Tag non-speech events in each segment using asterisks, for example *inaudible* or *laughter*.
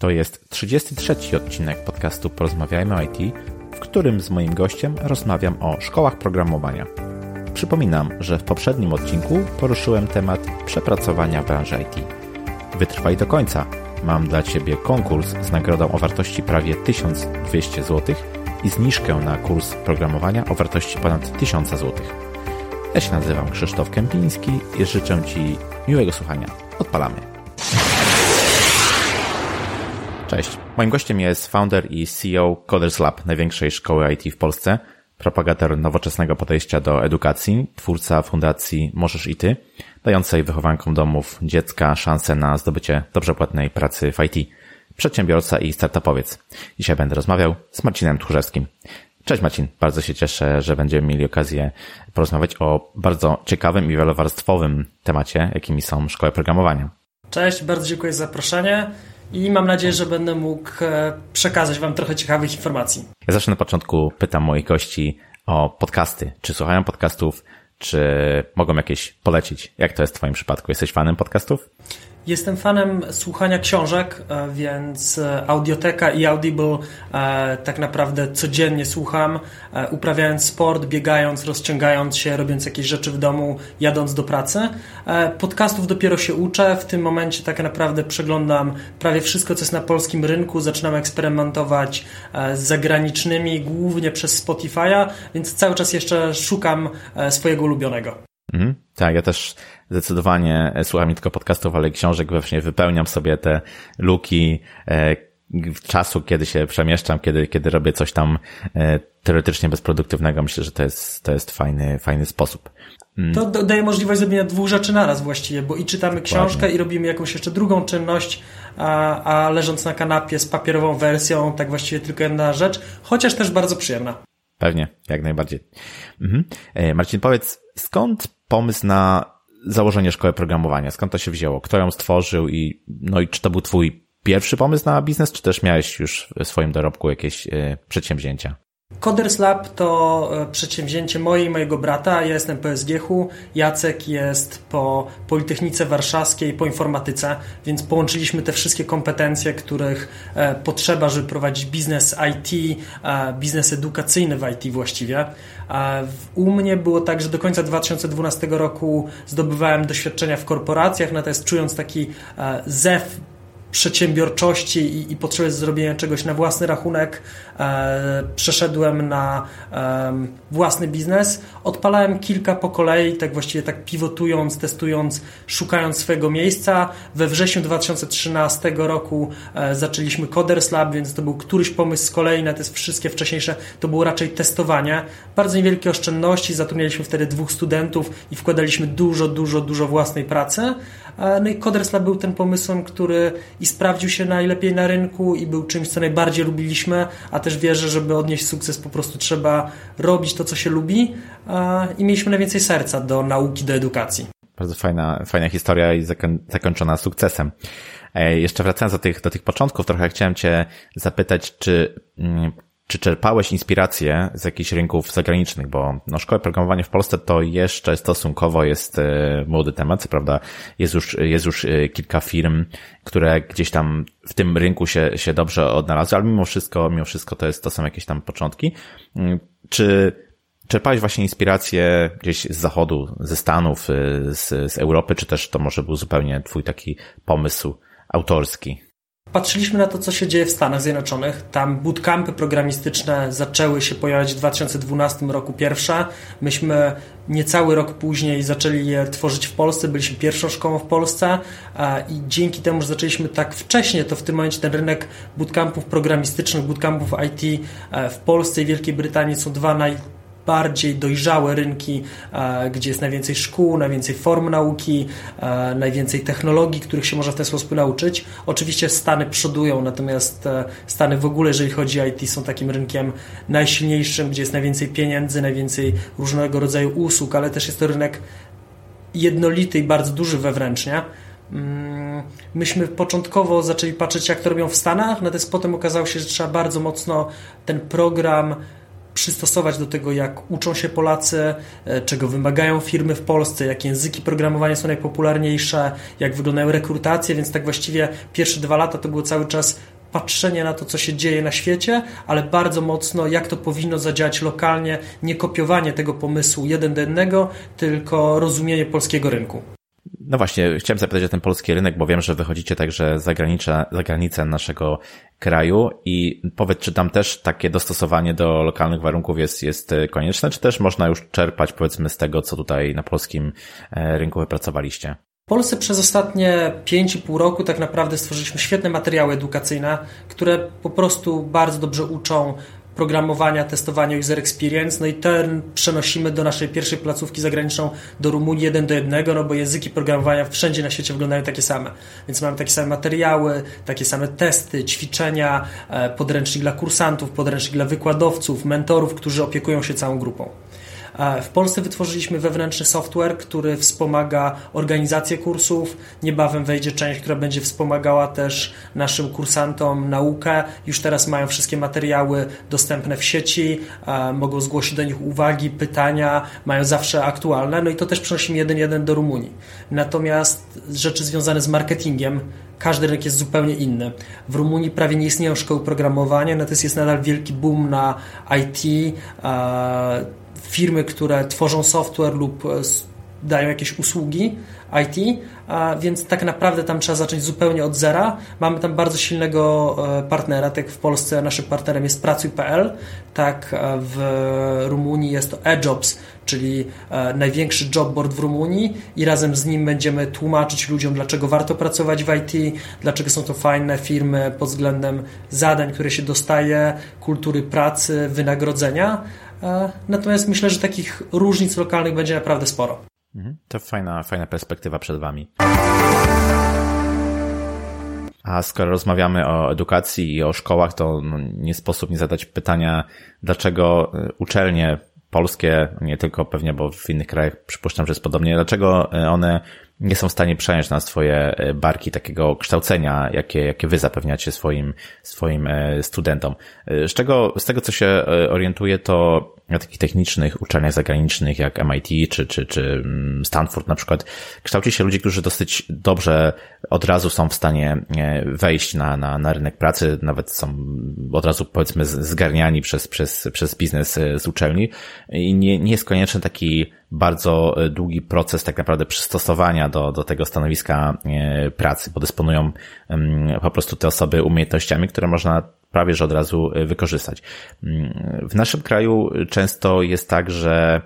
To jest 33 odcinek podcastu Porozmawiajmy o IT, w którym z moim gościem rozmawiam o szkołach programowania. Przypominam, że w poprzednim odcinku poruszyłem temat przepracowania branży IT. Wytrwaj do końca. Mam dla Ciebie konkurs z nagrodą o wartości prawie 1200 zł i zniżkę na kurs programowania o wartości ponad 1000 zł. Ja się nazywam Krzysztof Kępiński i życzę Ci miłego słuchania. Odpalamy. Cześć. Moim gościem jest founder i CEO Coders Lab, największej szkoły IT w Polsce, propagator nowoczesnego podejścia do edukacji, twórca fundacji Możesz i Ty, dającej wychowankom domów dziecka szansę na zdobycie dobrze płatnej pracy w IT. Przedsiębiorca i startupowiec. Dzisiaj będę rozmawiał z Marcinem Tchórzewskim. Cześć Marcin, bardzo się cieszę, że będziemy mieli okazję porozmawiać o bardzo ciekawym i wielowarstwowym temacie, jakimi są szkoły programowania. Cześć, bardzo dziękuję za zaproszenie i mam nadzieję, że będę mógł e, przekazać Wam trochę ciekawych informacji. Ja zawsze na początku pytam moich gości o podcasty. Czy słuchają podcastów, czy mogą jakieś polecić? Jak to jest w Twoim przypadku? Jesteś fanem podcastów? Jestem fanem słuchania książek, e, więc e, Audioteka i Audible e, tak naprawdę codziennie słucham, uprawiając sport, biegając, rozciągając się, robiąc jakieś rzeczy w domu, jadąc do pracy. Podcastów dopiero się uczę. W tym momencie tak naprawdę przeglądam prawie wszystko, co jest na polskim rynku. Zaczynam eksperymentować z zagranicznymi, głównie przez Spotify'a, więc cały czas jeszcze szukam swojego ulubionego. Mhm. Tak, ja też zdecydowanie słucham nie tylko podcastów, ale i książek, właśnie wypełniam sobie te luki e, czasu, kiedy się przemieszczam, kiedy, kiedy robię coś tam e, teoretycznie bezproduktywnego. Myślę, że to jest, to jest fajny, fajny sposób. Mm. To daje możliwość zrobienia dwóch rzeczy naraz właściwie, bo i czytamy książkę Ładnie. i robimy jakąś jeszcze drugą czynność, a, a leżąc na kanapie z papierową wersją, tak właściwie tylko jedna rzecz, chociaż też bardzo przyjemna. Pewnie, jak najbardziej. Mhm. E, Marcin, powiedz, skąd pomysł na założenie szkoły programowania? Skąd to się wzięło? Kto ją stworzył i, no i czy to był twój pierwszy pomysł na biznes, czy też miałeś już w swoim dorobku jakieś y, przedsięwzięcia? Coders Lab to e, przedsięwzięcie moje i mojego brata. Ja jestem po SGH-u, Jacek jest po Politechnice Warszawskiej, po informatyce, więc połączyliśmy te wszystkie kompetencje, których e, potrzeba, żeby prowadzić biznes IT, e, biznes edukacyjny w IT właściwie. U mnie było tak, że do końca 2012 roku zdobywałem doświadczenia w korporacjach, natomiast czując taki zew przedsiębiorczości i, i potrzeby zrobienia czegoś na własny rachunek, e, przeszedłem na e, własny biznes. Odpalałem kilka po kolei, tak właściwie tak pivotując, testując, szukając swojego miejsca. We wrześniu 2013 roku e, zaczęliśmy Coders Lab, więc to był któryś pomysł z kolei na te wszystkie wcześniejsze, to było raczej testowanie. Bardzo niewielkie oszczędności, zatrudnialiśmy wtedy dwóch studentów i wkładaliśmy dużo, dużo, dużo własnej pracy. No i Coders Lab był ten pomysłem, który i sprawdził się najlepiej na rynku i był czymś, co najbardziej lubiliśmy, a też wierzę, żeby odnieść sukces po prostu trzeba robić to, co się lubi i mieliśmy najwięcej serca do nauki, do edukacji. Bardzo fajna, fajna historia i zakończona sukcesem. E, jeszcze wracając do tych, do tych początków, trochę chciałem Cię zapytać, czy mm, czy czerpałeś inspirację z jakichś rynków zagranicznych, bo no, szkoła programowania w Polsce to jeszcze stosunkowo jest e, młody temat, prawda jest już, jest już e, kilka firm, które gdzieś tam w tym rynku się, się dobrze odnalazły, ale mimo wszystko, mimo wszystko to jest, to są jakieś tam początki. Mm, czy czerpałeś właśnie inspirację gdzieś z zachodu, ze Stanów, e, z, z Europy, czy też to może był zupełnie twój taki pomysł autorski? Patrzyliśmy na to, co się dzieje w Stanach Zjednoczonych. Tam bootcampy programistyczne zaczęły się pojawiać w 2012 roku pierwsze. Myśmy niecały rok później zaczęli je tworzyć w Polsce, byliśmy pierwszą szkołą w Polsce i dzięki temu, że zaczęliśmy tak wcześnie, to w tym momencie ten rynek bootcampów programistycznych, bootcampów IT e, w Polsce i Wielkiej Brytanii są dwa naj bardziej dojrzałe rynki, e, gdzie jest najwięcej szkół, najwięcej form nauki, e, najwięcej technologii, których się można w ten sposób nauczyć. Oczywiście Stany przodują, natomiast e, Stany w ogóle, jeżeli chodzi o IT, są takim rynkiem najsilniejszym, gdzie jest najwięcej pieniędzy, najwięcej różnego rodzaju usług, ale też jest to rynek jednolity i bardzo duży wewnętrznie. Mm, myśmy początkowo zaczęli patrzeć, jak to robią w Stanach, natomiast potem okazało się, że trzeba bardzo mocno ten program przystosować do tego, jak uczą się Polacy, e, czego wymagają firmy w Polsce, jakie języki programowania są najpopularniejsze, jak wyglądają rekrutacje, więc tak właściwie pierwsze dwa lata to było cały czas patrzenie na to, co się dzieje na świecie, ale bardzo mocno, jak to powinno zadziałać lokalnie, nie kopiowanie tego pomysłu jeden do jednego, tylko rozumienie polskiego rynku. No właśnie, chciałem zapytać o ten polski rynek, bo wiem, że wychodzicie także za granicę, za granicę naszego kraju i powiedz, czy tam też takie dostosowanie do lokalnych warunków jest, jest konieczne, czy też można już czerpać powiedzmy z tego, co tutaj na polskim e, rynku wypracowaliście? W Polsce przez ostatnie 5,5 roku tak naprawdę stworzyliśmy świetne materiały edukacyjne, które po prostu bardzo dobrze uczą programowania, testowania user experience, no i ten przenosimy do naszej pierwszej placówki zagraniczną do Rumunii jeden do jednego, no bo języki programowania wszędzie na świecie wyglądają takie same. Więc mamy takie same materiały, takie same testy, ćwiczenia, e, podręcznik dla kursantów, podręcznik dla wykładowców, mentorów, którzy opiekują się całą grupą. W Polsce wytworzyliśmy wewnętrzny software, który wspomaga organizację kursów. Niebawem wejdzie część, która będzie wspomagała też naszym kursantom naukę. Już teraz mają wszystkie materiały dostępne w sieci, mogą zgłosić do nich uwagi, pytania, mają zawsze aktualne. No i to też przenosimy jeden jeden do Rumunii. Natomiast rzeczy związane z marketingiem, każdy rynek jest zupełnie inny. W Rumunii prawie nie istnieją szkoły programowania, natomiast jest nadal wielki boom na IT firmy, które tworzą software lub e, dają jakieś usługi IT, więc tak naprawdę tam trzeba zacząć zupełnie od zera. Mamy tam bardzo silnego e, partnera, tak w Polsce naszym partnerem jest Pracuj.pl, tak e, w Rumunii jest to eJobs, czyli największy jobboard w Rumunii i razem z nim będziemy tłumaczyć ludziom, dlaczego warto pracować w IT, dlaczego są to fajne firmy pod względem zadań, które się dostaje, kultury pracy, wynagrodzenia, natomiast myślę, że takich różnic lokalnych będzie naprawdę sporo. Mhm. To fajna, fajna perspektywa przed Wami. A skoro rozmawiamy o edukacji i o szkołach, to no, nie sposób nie zadać pytania, dlaczego e, uczelnie polskie, nie tylko pewnie, bo w innych krajach przypuszczam, że jest podobnie, dlaczego e, one nie są w stanie przejąć na swoje e, barki takiego kształcenia, jakie, jakie wy zapewniacie swoim, swoim e, studentom. E, z czego, z tego co się orientuję, to takich technicznych uczelniach zagranicznych jak MIT czy, czy, czy mm, Stanford na przykład kształci się ludzi, którzy dosyć dobrze od razu są w stanie wejść na, na, na rynek pracy, nawet są od razu powiedzmy zgarniani przez, przez, przez biznes z uczelni. I nie, nie jest konieczny taki bardzo e, długi proces tak naprawdę przystosowania do, do tego stanowiska e, pracy, bo dysponują po prostu te osoby umiejętnościami, które można prawie że od razu e, wykorzystać. Mm, w naszym kraju często jest tak, że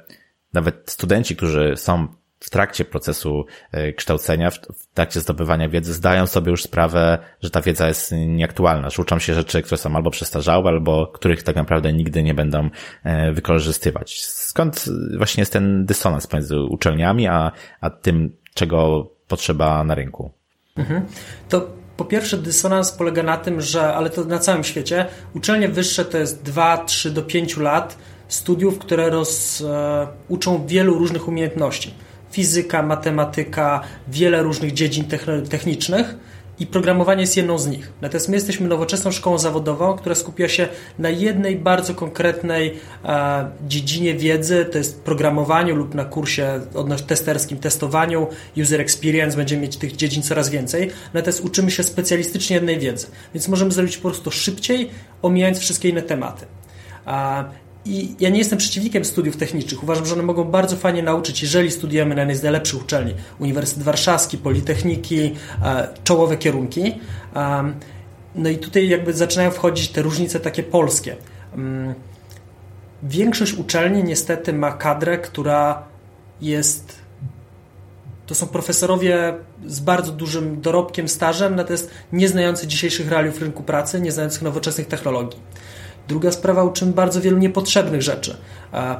nawet studenci, którzy są w trakcie procesu e, kształcenia, w trakcie zdobywania wiedzy, zdają sobie już sprawę, że ta wiedza jest nieaktualna, że uczą się rzeczy, które są albo przestarzałe, albo których tak naprawdę nigdy nie będą e, wykorzystywać. Skąd właśnie jest ten dysonans pomiędzy uczelniami, a, a tym, czego potrzeba na rynku? Mhm. To po pierwsze, dysonans polega na tym, że, ale to na całym świecie, uczelnie wyższe to jest 2, 3 do 5 lat studiów, które roz, e, uczą wielu różnych umiejętności. Fizyka, matematyka, wiele różnych dziedzin technicznych i programowanie jest jedną z nich. Natomiast my jesteśmy nowoczesną szkołą zawodową, która skupia się na jednej bardzo konkretnej e, dziedzinie wiedzy, to jest programowaniu lub na kursie testerskim testowaniu, user experience, będziemy mieć tych dziedzin coraz więcej. Natomiast uczymy się specjalistycznie jednej wiedzy, więc możemy zrobić po prostu szybciej, omijając wszystkie inne tematy. I ja nie jestem przeciwnikiem studiów technicznych. Uważam, że one mogą bardzo fajnie nauczyć, jeżeli studujemy na jednej z najlepszych uczelni. Uniwersytet Warszawski, Politechniki, e, czołowe kierunki. No i tutaj jakby zaczynają wchodzić te różnice takie polskie. Większość uczelni niestety ma kadrę, która jest to są profesorowie z bardzo dużym dorobkiem, stażem, natomiast nie znający dzisiejszych realiów rynku pracy, nie znających nowoczesnych technologii. Druga sprawa, uczymy bardzo wielu niepotrzebnych rzeczy.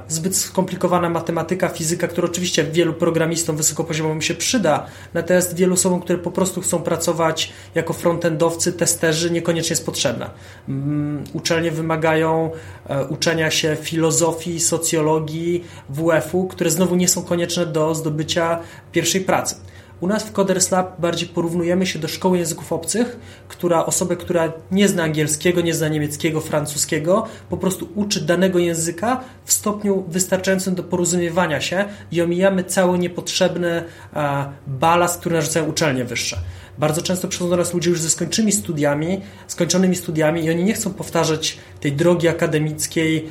Zbyt skomplikowana matematyka, fizyka, która oczywiście wielu programistom wysokopoziomowym się przyda, natomiast wielu osobom, które po prostu chcą pracować jako frontendowcy, testerzy, niekoniecznie jest potrzebna. Mm, uczelnie wymagają e, uczenia się filozofii, socjologii, WF-u, które znowu nie są konieczne do zdobycia pierwszej pracy. U nas w Coders Lab bardziej porównujemy się do szkoły języków obcych, która osobę, która nie zna angielskiego, nie zna niemieckiego, francuskiego, po prostu uczy danego języka w stopniu wystarczającym do porozumiewania się i omijamy cały niepotrzebny balast, który narzucają uczelnie wyższe. Bardzo często przychodzą do nas ludzie już ze skończonymi studiami, skończonymi studiami i oni nie chcą powtarzać tej drogi akademickiej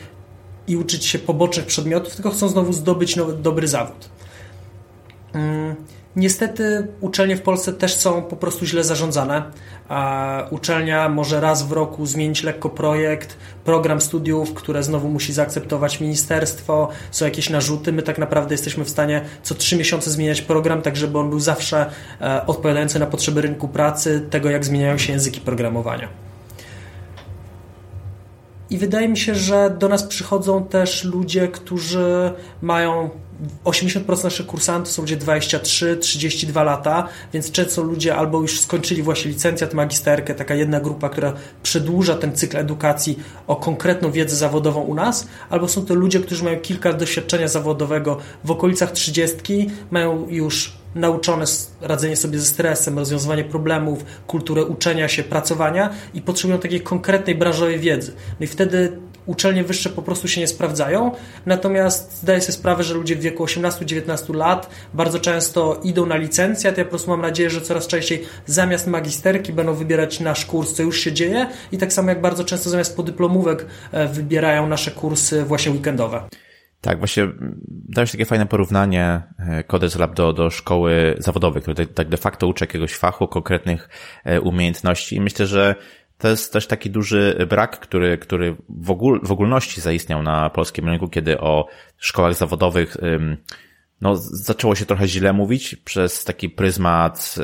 i uczyć się pobocznych przedmiotów, tylko chcą znowu zdobyć nowy, dobry zawód. Mm, niestety uczelnie w Polsce też są po prostu źle zarządzane. Uczelnia może raz w roku zmienić lekko projekt, program studiów, które znowu musi zaakceptować ministerstwo, są jakieś narzuty. My tak naprawdę jesteśmy w stanie co trzy miesiące zmieniać program, tak żeby on był zawsze e, odpowiadający na potrzeby rynku pracy, tego jak zmieniają się języki programowania. I wydaje mi się, że do nas przychodzą też ludzie, którzy mają 80% naszych kursantów są ludzie 23-32 lata, więc często ludzie albo już skończyli właśnie licencjat, magisterkę, taka jedna grupa, która przedłuża ten cykl edukacji o konkretną wiedzę zawodową u nas, albo są to ludzie, którzy mają kilka doświadczenia zawodowego w okolicach 30, mają już nauczone radzenie sobie ze stresem, rozwiązywanie problemów, kulturę uczenia się, pracowania i potrzebują takiej konkretnej branżowej wiedzy. No i wtedy uczelnie wyższe po prostu się nie sprawdzają, natomiast zdaję sobie sprawę, że ludzie w wieku 18-19 lat bardzo często idą na licencjat. Ja po prostu mam nadzieję, że coraz częściej zamiast magisterki będą wybierać nasz kurs, co już się dzieje i tak samo jak bardzo często zamiast podyplomówek e, wybierają nasze kursy właśnie weekendowe. Tak, właśnie dałeś takie fajne porównanie e, Coders Lab do, do szkoły zawodowej, która tak de facto uczy jakiegoś fachu, konkretnych e, umiejętności i myślę, że to jest też taki duży brak, który, który w, ogól, w ogólności zaistniał na polskim rynku, kiedy o szkołach zawodowych no, zaczęło się trochę źle mówić przez taki pryzmat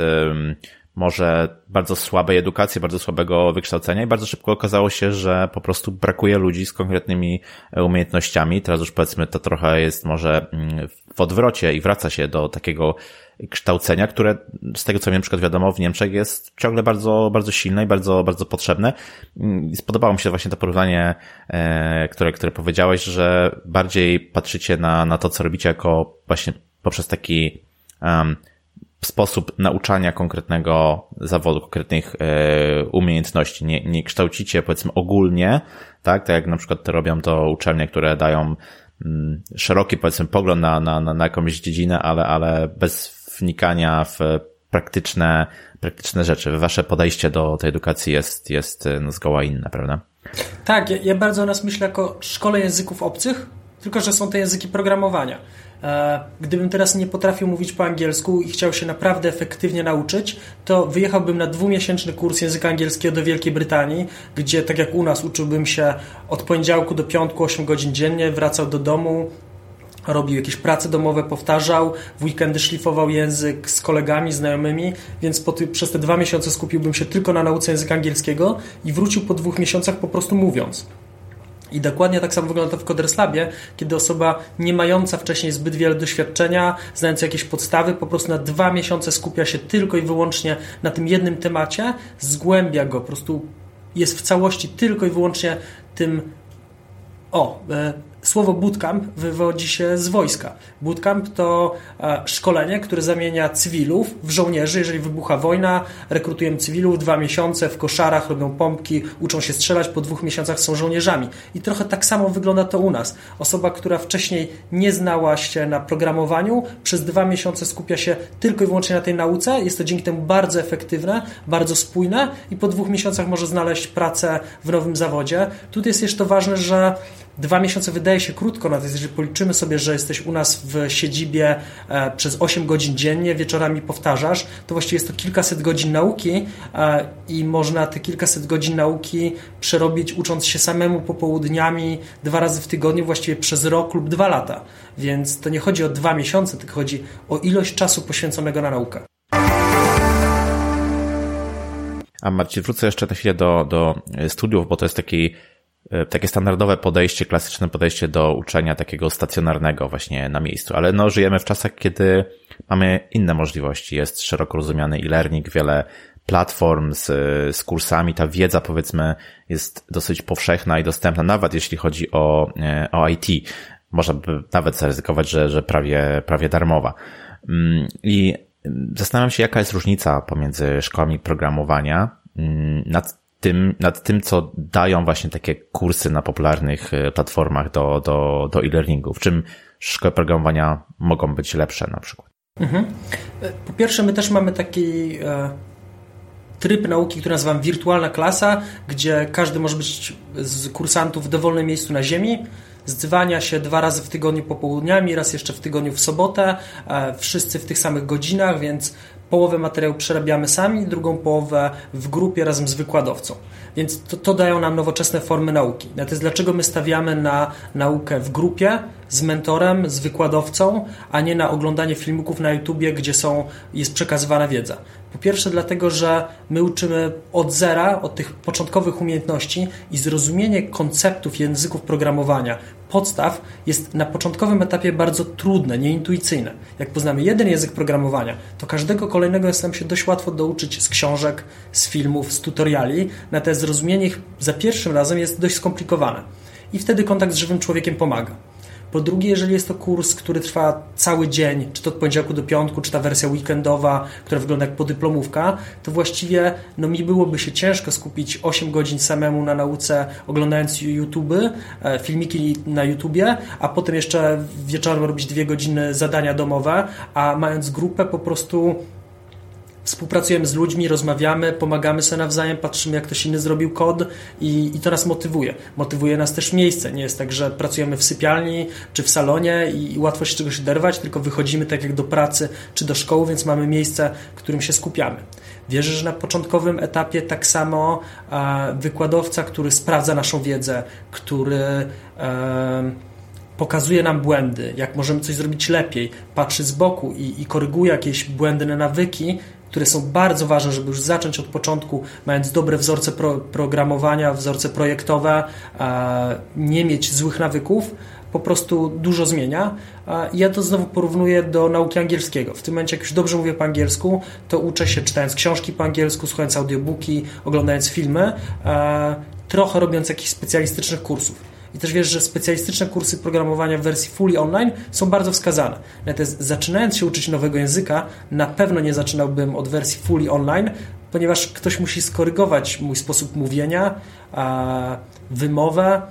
może bardzo słabej edukacji, bardzo słabego wykształcenia i bardzo szybko okazało się, że po prostu brakuje ludzi z konkretnymi umiejętnościami. Teraz już powiedzmy to trochę jest może mm, w odwrocie i wraca się do takiego kształcenia, które z tego co wiem, na przykład wiadomo, w Niemczech jest ciągle bardzo, bardzo silne i bardzo, bardzo potrzebne. Mm, spodobało mi się właśnie to porównanie, e, które, które powiedziałeś, że bardziej patrzycie na, na to, co robicie jako właśnie poprzez taki um, sposób nauczania konkretnego zawodu, konkretnych e, umiejętności. Nie, nie kształcicie powiedzmy ogólnie, tak, tak jak na przykład to robią to uczelnie, które dają mm, szeroki powiedzmy pogląd na, na, na jakąś dziedzinę, ale, ale bez wnikania w praktyczne, praktyczne rzeczy. Wasze podejście do tej edukacji jest, jest no, zgoła inne, prawda? Tak, ja, ja bardzo o nas myślę jako szkole języków obcych, tylko że są to języki programowania. E, gdybym teraz nie potrafił mówić po angielsku i chciał się naprawdę efektywnie nauczyć, to wyjechałbym na dwumiesięczny kurs języka angielskiego do Wielkiej Brytanii, gdzie tak jak u nas uczyłbym się od poniedziałku do piątku 8 godzin dziennie, wracał do domu, robił jakieś prace domowe, powtarzał, w weekendy szlifował język z kolegami, znajomymi, więc ty, przez te dwa miesiące skupiłbym się tylko na nauce języka angielskiego i wrócił po dwóch miesiącach po prostu mówiąc. I dokładnie tak samo wygląda to w Coderslabie, kiedy osoba nie mająca wcześniej zbyt wiele doświadczenia, znająca jakieś podstawy, po prostu na dwa miesiące skupia się tylko i wyłącznie na tym jednym temacie, zgłębia go, po prostu jest w całości tylko i wyłącznie tym o, e, Słowo bootcamp wywodzi się z wojska. Bootcamp to e, szkolenie, które zamienia cywilów w żołnierzy. Jeżeli wybucha wojna, rekrutujemy cywilów, dwa miesiące w koszarach, robią pompki, uczą się strzelać, po dwóch miesiącach są żołnierzami. I trochę tak samo wygląda to u nas. Osoba, która wcześniej nie znała się na programowaniu, przez dwa miesiące skupia się tylko i wyłącznie na tej nauce. Jest to dzięki temu bardzo efektywne, bardzo spójne i po dwóch miesiącach może znaleźć pracę w nowym zawodzie. Tutaj jest jeszcze ważne, że Dwa miesiące wydaje się krótko, natomiast jeżeli policzymy sobie, że jesteś u nas w siedzibie e, przez 8 godzin dziennie, wieczorami powtarzasz, to właściwie jest to kilkaset godzin nauki e, i można te kilkaset godzin nauki przerobić ucząc się samemu popołudniami dwa razy w tygodniu, właściwie przez rok lub dwa lata. Więc to nie chodzi o dwa miesiące, tylko chodzi o ilość czasu poświęconego na naukę. A Marcin, wrócę jeszcze na chwilę do, do studiów, bo to jest taki takie standardowe podejście, klasyczne podejście do uczenia takiego stacjonarnego właśnie na miejscu, ale no żyjemy w czasach, kiedy mamy inne możliwości. Jest szeroko rozumiany e-learning, wiele platform z, z kursami, ta wiedza powiedzmy jest dosyć powszechna i dostępna, nawet jeśli chodzi o, e, o IT. Można by nawet zaryzykować, że, że prawie, prawie darmowa. Mm, I zastanawiam się, jaka jest różnica pomiędzy szkołami programowania mm, tym, nad tym, co dają właśnie takie kursy na popularnych e, platformach do, do, do e-learningu. W czym szkoły programowania mogą być lepsze na przykład? Mhm. Po pierwsze, my też mamy taki e, tryb nauki, który nazywam wirtualna klasa, gdzie każdy może być z kursantów w dowolnym miejscu na Ziemi zdzwania się dwa razy w tygodniu popołudniami, raz jeszcze w tygodniu w sobotę, e, wszyscy w tych samych godzinach, więc połowę materiału przerabiamy sami, drugą połowę w grupie razem z wykładowcą. Więc to, to dają nam nowoczesne formy nauki. Natomiast dlaczego my stawiamy na naukę w grupie, z mentorem, z wykładowcą, a nie na oglądanie filmików na YouTubie, gdzie są, jest przekazywana wiedza? Po pierwsze, dlatego, że my uczymy od zera, od tych początkowych umiejętności i zrozumienie konceptów języków programowania, podstaw jest na początkowym etapie bardzo trudne, nieintuicyjne. Jak poznamy jeden język programowania, to każdego kolejnego jest nam się dość łatwo douczyć z książek, z filmów, z tutoriali, natomiast zrozumienie ich za pierwszym razem jest dość skomplikowane. I wtedy kontakt z żywym człowiekiem pomaga. Po drugie, jeżeli jest to kurs, który trwa cały dzień, czy to od poniedziałku do piątku, czy ta wersja weekendowa, która wygląda jak podyplomówka, to właściwie no, mi byłoby się ciężko skupić 8 godzin samemu na nauce, oglądając YouTube, e, filmiki na YouTubie, a potem jeszcze wieczorem robić dwie godziny zadania domowe, a mając grupę po prostu współpracujemy z ludźmi, rozmawiamy, pomagamy sobie nawzajem, patrzymy jak ktoś inny zrobił kod i, i to nas motywuje. Motywuje nas też miejsce. Nie jest tak, że pracujemy w sypialni czy w salonie i, i łatwo się czegoś derwać, tylko wychodzimy tak jak do pracy czy do szkoły, więc mamy miejsce, w którym się skupiamy. Wierzę, że na początkowym etapie tak samo e, wykładowca, który sprawdza naszą wiedzę, który e, pokazuje nam błędy, jak możemy coś zrobić lepiej, patrzy z boku i, i koryguje jakieś błędne nawyki, które są bardzo ważne, żeby już zacząć od początku, mając dobre wzorce pro, programowania, wzorce projektowe, nie mieć złych nawyków, po prostu dużo zmienia. Ja to znowu porównuję do nauki angielskiego. W tym momencie, jak już dobrze mówię po angielsku, to uczę się czytając książki po angielsku, słuchając audiobooki, oglądając filmy, trochę robiąc jakichś specjalistycznych kursów. I też wiesz, że specjalistyczne kursy programowania w wersji fully online są bardzo wskazane. Natomiast zaczynając się uczyć nowego języka, na pewno nie zaczynałbym od wersji fully online, ponieważ ktoś musi skorygować mój sposób mówienia, wymowę,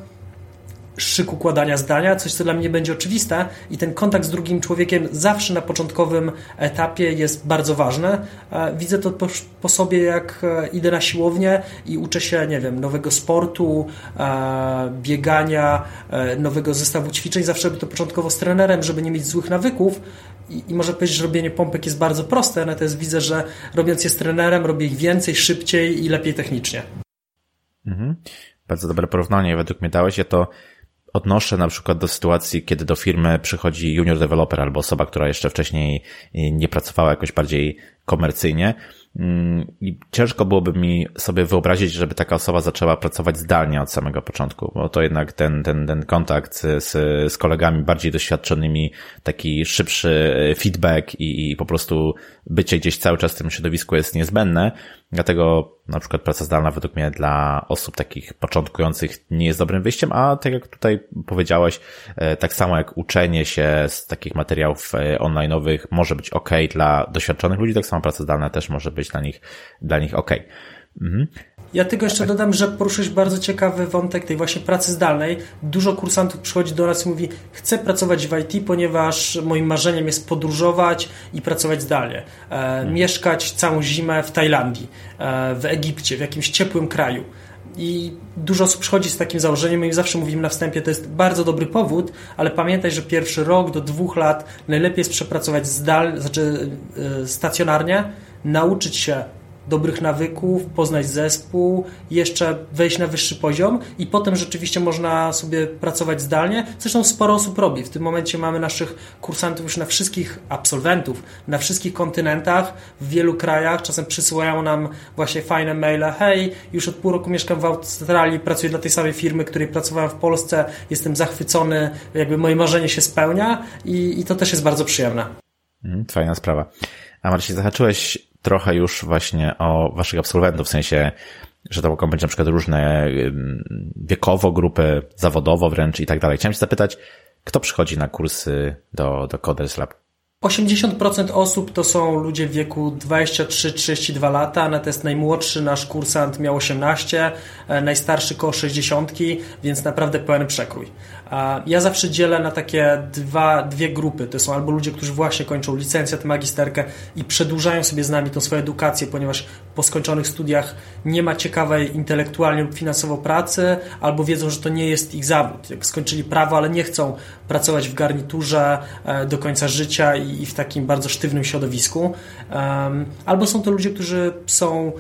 szyk układania zdania, coś, co dla mnie będzie oczywiste i ten kontakt z drugim człowiekiem zawsze na początkowym etapie jest bardzo ważny. Widzę to po, po sobie, jak e, idę na siłownię i uczę się, nie wiem, nowego sportu, biegania, e, nowego zestawu ćwiczeń. Zawsze to początkowo z trenerem, żeby nie mieć złych nawyków i, i może powiedzieć, że robienie pompek jest bardzo proste, natomiast widzę, że robiąc je z trenerem, robię ich więcej, szybciej i lepiej technicznie. Mhm. Bardzo dobre porównanie według mnie dałeś. Ja to odnoszę na przykład do sytuacji, kiedy do firmy przychodzi junior developer albo osoba, która jeszcze wcześniej nie pracowała jakoś bardziej komercyjnie. Mm, I ciężko byłoby mi sobie wyobrazić, żeby taka osoba zaczęła pracować zdalnie od samego początku, bo to jednak ten, ten, ten kontakt z, z kolegami bardziej doświadczonymi, taki szybszy feedback i, i po prostu bycie gdzieś cały czas w tym środowisku jest niezbędne. Dlatego na przykład praca zdalna według mnie dla osób takich początkujących nie jest dobrym wyjściem, a tak jak tutaj powiedziałeś, e, tak samo jak uczenie się z takich materiałów e, online'owych może być ok dla doświadczonych ludzi, tak samo praca zdalna też może być dla nich, dla nich ok. Mhm. Ja tylko jeszcze dodam, że poruszyłeś bardzo ciekawy wątek tej właśnie pracy zdalnej. Dużo kursantów przychodzi do nas i mówi, chcę pracować w IT, ponieważ moim marzeniem jest podróżować i pracować zdalnie. E, hmm. Mieszkać całą zimę w Tajlandii, e, w Egipcie, w jakimś ciepłym kraju. I dużo osób przychodzi z takim założeniem, i zawsze mówimy na wstępie, to jest bardzo dobry powód, ale pamiętaj, że pierwszy rok do dwóch lat najlepiej jest przepracować zdalnie, znaczy e, stacjonarnie, nauczyć się dobrych nawyków, poznać zespół, jeszcze wejść na wyższy poziom i potem rzeczywiście można sobie pracować zdalnie. Zresztą sporo osób robi. W tym momencie mamy naszych kursantów już na wszystkich absolwentów, na wszystkich kontynentach, w wielu krajach. Czasem przysyłają nam właśnie fajne maile. Hej, już od pół roku mieszkam w Australii, pracuję dla tej samej firmy, której pracowałem w Polsce, jestem zachwycony, jakby moje marzenie się spełnia i, i to też jest bardzo przyjemne. Mhm, fajna sprawa. A Marcin, zahaczyłeś trochę już właśnie o waszych absolwentów, w sensie, że to mogą być na przykład różne wiekowo grupy, zawodowo wręcz i tak dalej. Chciałem się zapytać, kto przychodzi na kursy do, do Coders Lab? 80% osób to są ludzie w wieku 23-32 lata, natomiast najmłodszy nasz kursant miał 18, e, najstarszy koło 60, więc naprawdę pełen przekrój. Ja zawsze dzielę na takie dwa, dwie grupy. To są albo ludzie, którzy właśnie kończą licencjat, magisterkę i przedłużają sobie z nami tą swoją edukację, ponieważ po skończonych studiach nie ma ciekawej intelektualnie lub finansowo pracy, albo wiedzą, że to nie jest ich zawód. Jak skończyli prawo, ale nie chcą pracować w garniturze e, do końca życia i w takim bardzo sztywnym środowisku. Albo są to ludzie, którzy są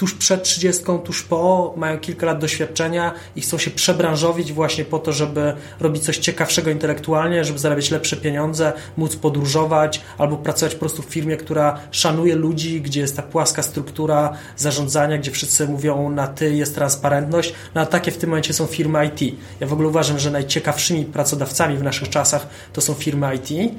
tuż przed 30, tuż po, mają kilka lat doświadczenia i chcą się przebranżowić właśnie po to, żeby robić coś ciekawszego intelektualnie, żeby zarabiać lepsze pieniądze, móc podróżować albo pracować po prostu w firmie, która szanuje ludzi, gdzie jest ta płaska struktura zarządzania, gdzie wszyscy mówią na ty, jest transparentność. No a takie w tym momencie są firmy IT. Ja w ogóle uważam, że najciekawszymi pracodawcami w naszych czasach to są firmy IT.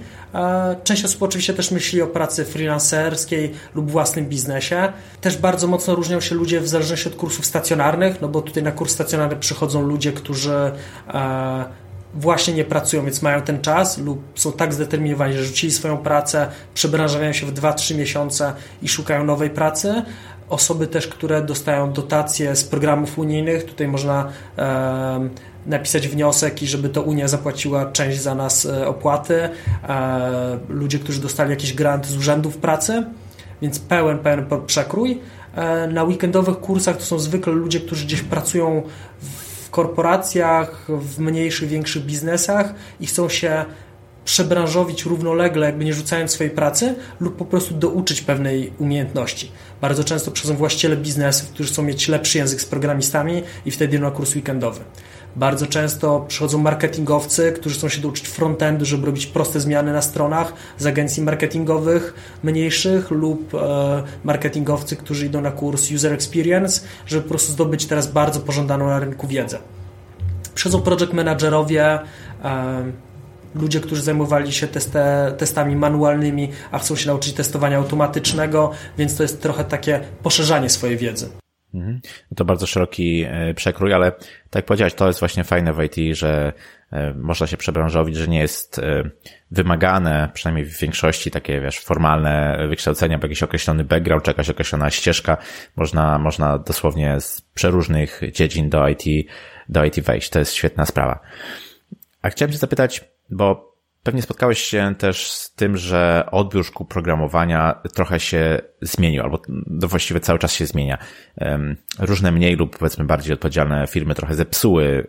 Część osób oczywiście też myśli o pracy freelancerskiej lub własnym biznesie. Też bardzo mocno różni różnią się ludzie w zależności od kursów stacjonarnych, no bo tutaj na kurs stacjonarny przychodzą ludzie, którzy e, właśnie nie pracują, więc mają ten czas lub są tak zdeterminowani, że rzucili swoją pracę, przebranżawiają się w 2-3 miesiące i szukają nowej pracy. Osoby też, które dostają dotacje z programów unijnych, tutaj można e, napisać wniosek i żeby to Unia zapłaciła część za nas e, opłaty. E, ludzie, którzy dostali jakiś grant z urzędów pracy, więc pełen, pełen przekrój. E, na weekendowych kursach to są zwykle ludzie, którzy gdzieś pracują w korporacjach, w mniejszych, większych biznesach i chcą się przebranżowić równolegle, jakby nie rzucając swojej pracy, lub po prostu douczyć pewnej umiejętności. Bardzo często przychodzą właściciele biznesów, którzy chcą mieć lepszy język z programistami i wtedy na kurs weekendowy. Bardzo często przychodzą marketingowcy, którzy chcą się douczyć frontendu, żeby robić proste zmiany na stronach z agencji marketingowych mniejszych lub e, marketingowcy, którzy idą na kurs User Experience, żeby po prostu zdobyć teraz bardzo pożądaną na rynku wiedzę. Przychodzą project managerowie, ludzie, którzy zajmowali się teste, testami manualnymi, a chcą się nauczyć testowania automatycznego, więc to jest trochę takie poszerzanie swojej wiedzy. Mhm. To bardzo szeroki e, przekrój, ale tak jak powiedziałeś, to jest właśnie fajne w IT, że e, można się przebranżowić, że nie jest e, wymagane, przynajmniej w większości takie, wiesz, formalne wykształcenia, bo jakiś określony background, czy jakaś określona ścieżka. Można, można dosłownie z przeróżnych dziedzin do IT, do IT wejść. To jest świetna sprawa. A chciałem Cię zapytać, bo Pewnie spotkałeś się też z tym, że odbiór szkół programowania trochę się zmienił, albo właściwie cały czas się zmienia. Różne mniej lub powiedzmy bardziej odpowiedzialne firmy trochę zepsuły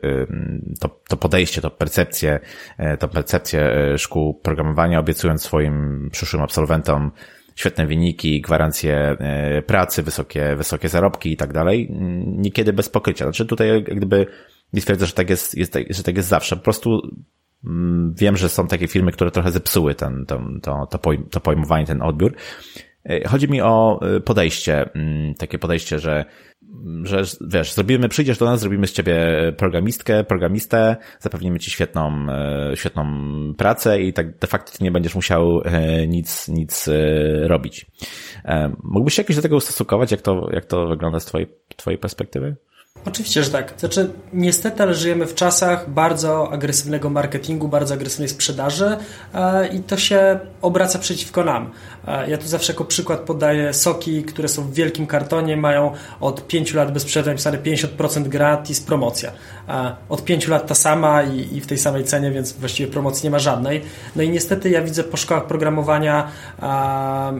to, to podejście, to percepcję, e, to percepcję e, szkół programowania, obiecując swoim przyszłym absolwentom świetne wyniki, gwarancje e, pracy, wysokie, wysokie zarobki i tak dalej. Niekiedy bez pokrycia. Znaczy tutaj gdyby nie twierdzę, że tak jest, jest, że tak jest zawsze. Po prostu Mm, wiem, że są takie firmy, które trochę zepsuły ten, to, to, to, to pojmowanie, ten odbiór. E, chodzi mi o e, podejście, mm, takie podejście, że, że wiesz, zrobimy, przyjdziesz do nas, zrobimy z ciebie programistkę, programistę, zapewnimy ci świetną, e, świetną pracę i tak de facto ty nie będziesz musiał nic, nic robić. Mógłbyś się jakoś do tego ustosunkować, jak to, jak to wygląda z twojej, twojej perspektywy? Oczywiście, że tak. Znaczy, niestety, ale żyjemy w czasach bardzo agresywnego marketingu, bardzo agresywnej sprzedaży e, i to się obraca przeciwko nam. Ja tu zawsze jako przykład podaję soki, które są w wielkim kartonie, mają od 5 lat bez przerwy napisane 50% gratis promocja. Od 5 lat ta sama i, i w tej samej cenie, więc właściwie promocji nie ma żadnej. No i niestety ja widzę po szkołach programowania,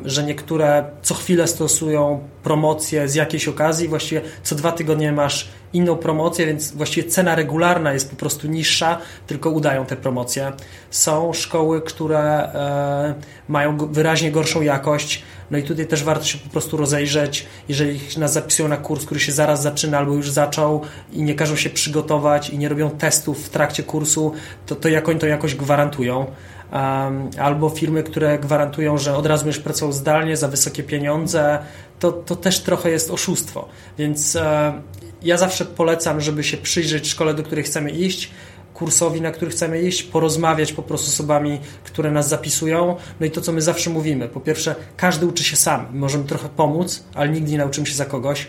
że niektóre co chwilę stosują promocje z jakiejś okazji, właściwie co dwa tygodnie masz inną promocję, więc właściwie cena regularna jest po prostu niższa, tylko udają te promocje. Są szkoły, które e, mają wyraźnie gorszą jakość, no i tutaj też warto się po prostu rozejrzeć, jeżeli nas zapisują na kurs, który się zaraz zaczyna albo już zaczął i nie każą się przygotować i nie robią testów w trakcie kursu, to, to jak oni to jakoś gwarantują albo firmy, które gwarantują, że od razu będziesz pracował zdalnie za wysokie pieniądze, to, to też trochę jest oszustwo. Więc e, ja zawsze polecam, żeby się przyjrzeć szkole, do której chcemy iść, kursowi, na który chcemy iść, porozmawiać po prostu z osobami, które nas zapisują. No i to, co my zawsze mówimy. Po pierwsze, każdy uczy się sam. Możemy trochę pomóc, ale nigdy nie nauczymy się za kogoś.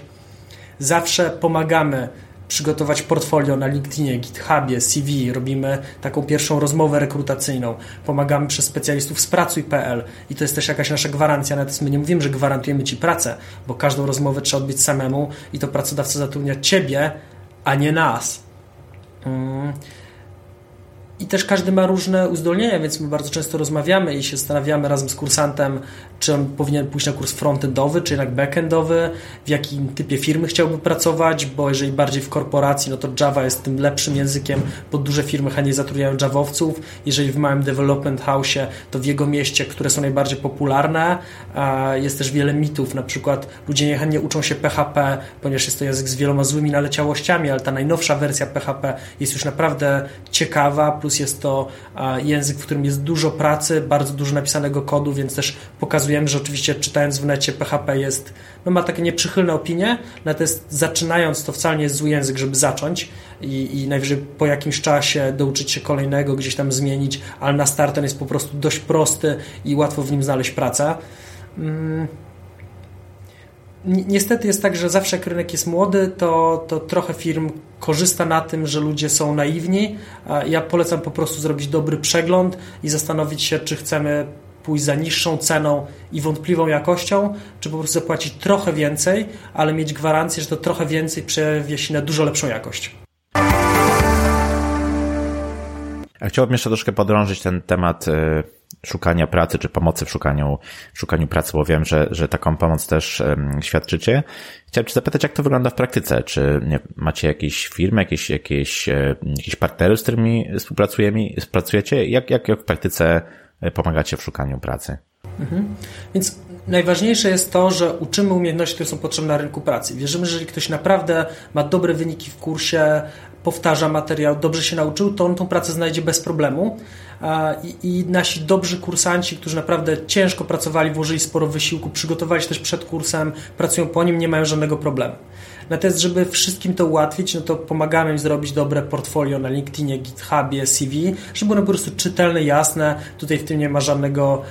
Zawsze pomagamy przygotować portfolio na LinkedInie, GitHubie, CV, robimy taką pierwszą rozmowę rekrutacyjną, pomagamy przez specjalistów z pracuj.pl i to jest też jakaś nasza gwarancja, natomiast my nie mówimy, że gwarantujemy Ci pracę, bo każdą rozmowę trzeba odbyć samemu i to pracodawca zatrudnia Ciebie, a nie nas. Mm. I też każdy ma różne uzdolnienia, więc my bardzo często rozmawiamy i się zastanawiamy razem z kursantem, czy on powinien pójść na kurs frontendowy, czy jednak backendowy, w jakim typie firmy chciałby pracować, bo jeżeli bardziej w korporacji, no to Java jest tym lepszym językiem, bo duże firmy chętnie zatrudniają Javowców. Jeżeli w małym development house, to w jego mieście, które są najbardziej popularne, jest też wiele mitów, na przykład ludzie niechętnie uczą się PHP, ponieważ jest to język z wieloma złymi naleciałościami, ale ta najnowsza wersja PHP jest już naprawdę ciekawa, plus jest to język, w którym jest dużo pracy, bardzo dużo napisanego kodu, więc też pokazujemy, że oczywiście czytając w necie PHP jest, no ma takie nieprzychylne opinie, natomiast zaczynając to wcale nie jest zły język, żeby zacząć i, i najwyżej po jakimś czasie douczyć się kolejnego, gdzieś tam zmienić, ale na start ten jest po prostu dość prosty i łatwo w nim znaleźć pracę. Mm niestety jest tak, że zawsze jak rynek jest młody, to, to trochę firm korzysta na tym, że ludzie są naiwni. Ja polecam po prostu zrobić dobry przegląd i zastanowić się, czy chcemy pójść za niższą ceną i wątpliwą jakością, czy po prostu zapłacić trochę więcej, ale mieć gwarancję, że to trochę więcej przewie się na dużo lepszą jakość. Chciałbym jeszcze troszkę podrążyć ten temat y, szukania pracy, czy pomocy w szukaniu, w szukaniu pracy, bo wiem, że, że taką pomoc też świadczycie. Chciałem Cię zapytać, jak to wygląda w praktyce? Czy macie jakieś firmy, jakieś, jakieś, e, jakieś partnery, z którymi współpracujecie? Jak, jak, jak w praktyce e, pomagacie w szukaniu pracy? Mhm. Więc najważniejsze jest to, że uczymy umiejętności, które są potrzebne na rynku pracy. Wierzymy, że jeżeli ktoś naprawdę ma dobre wyniki w kursie, powtarza materiał, dobrze się nauczył, to on tą pracę znajdzie bez problemu. I, I, nasi dobrzy kursanci, którzy naprawdę ciężko pracowali, włożyli sporo wysiłku, przygotowali się też przed kursem, pracują po nim, nie mają żadnego problemu. Natomiast, żeby wszystkim to ułatwić, no to pomagamy im zrobić dobre portfolio na LinkedInie, GitHubie, CV, żeby one po prostu czytelne, jasne. Tutaj w tym nie ma żadnego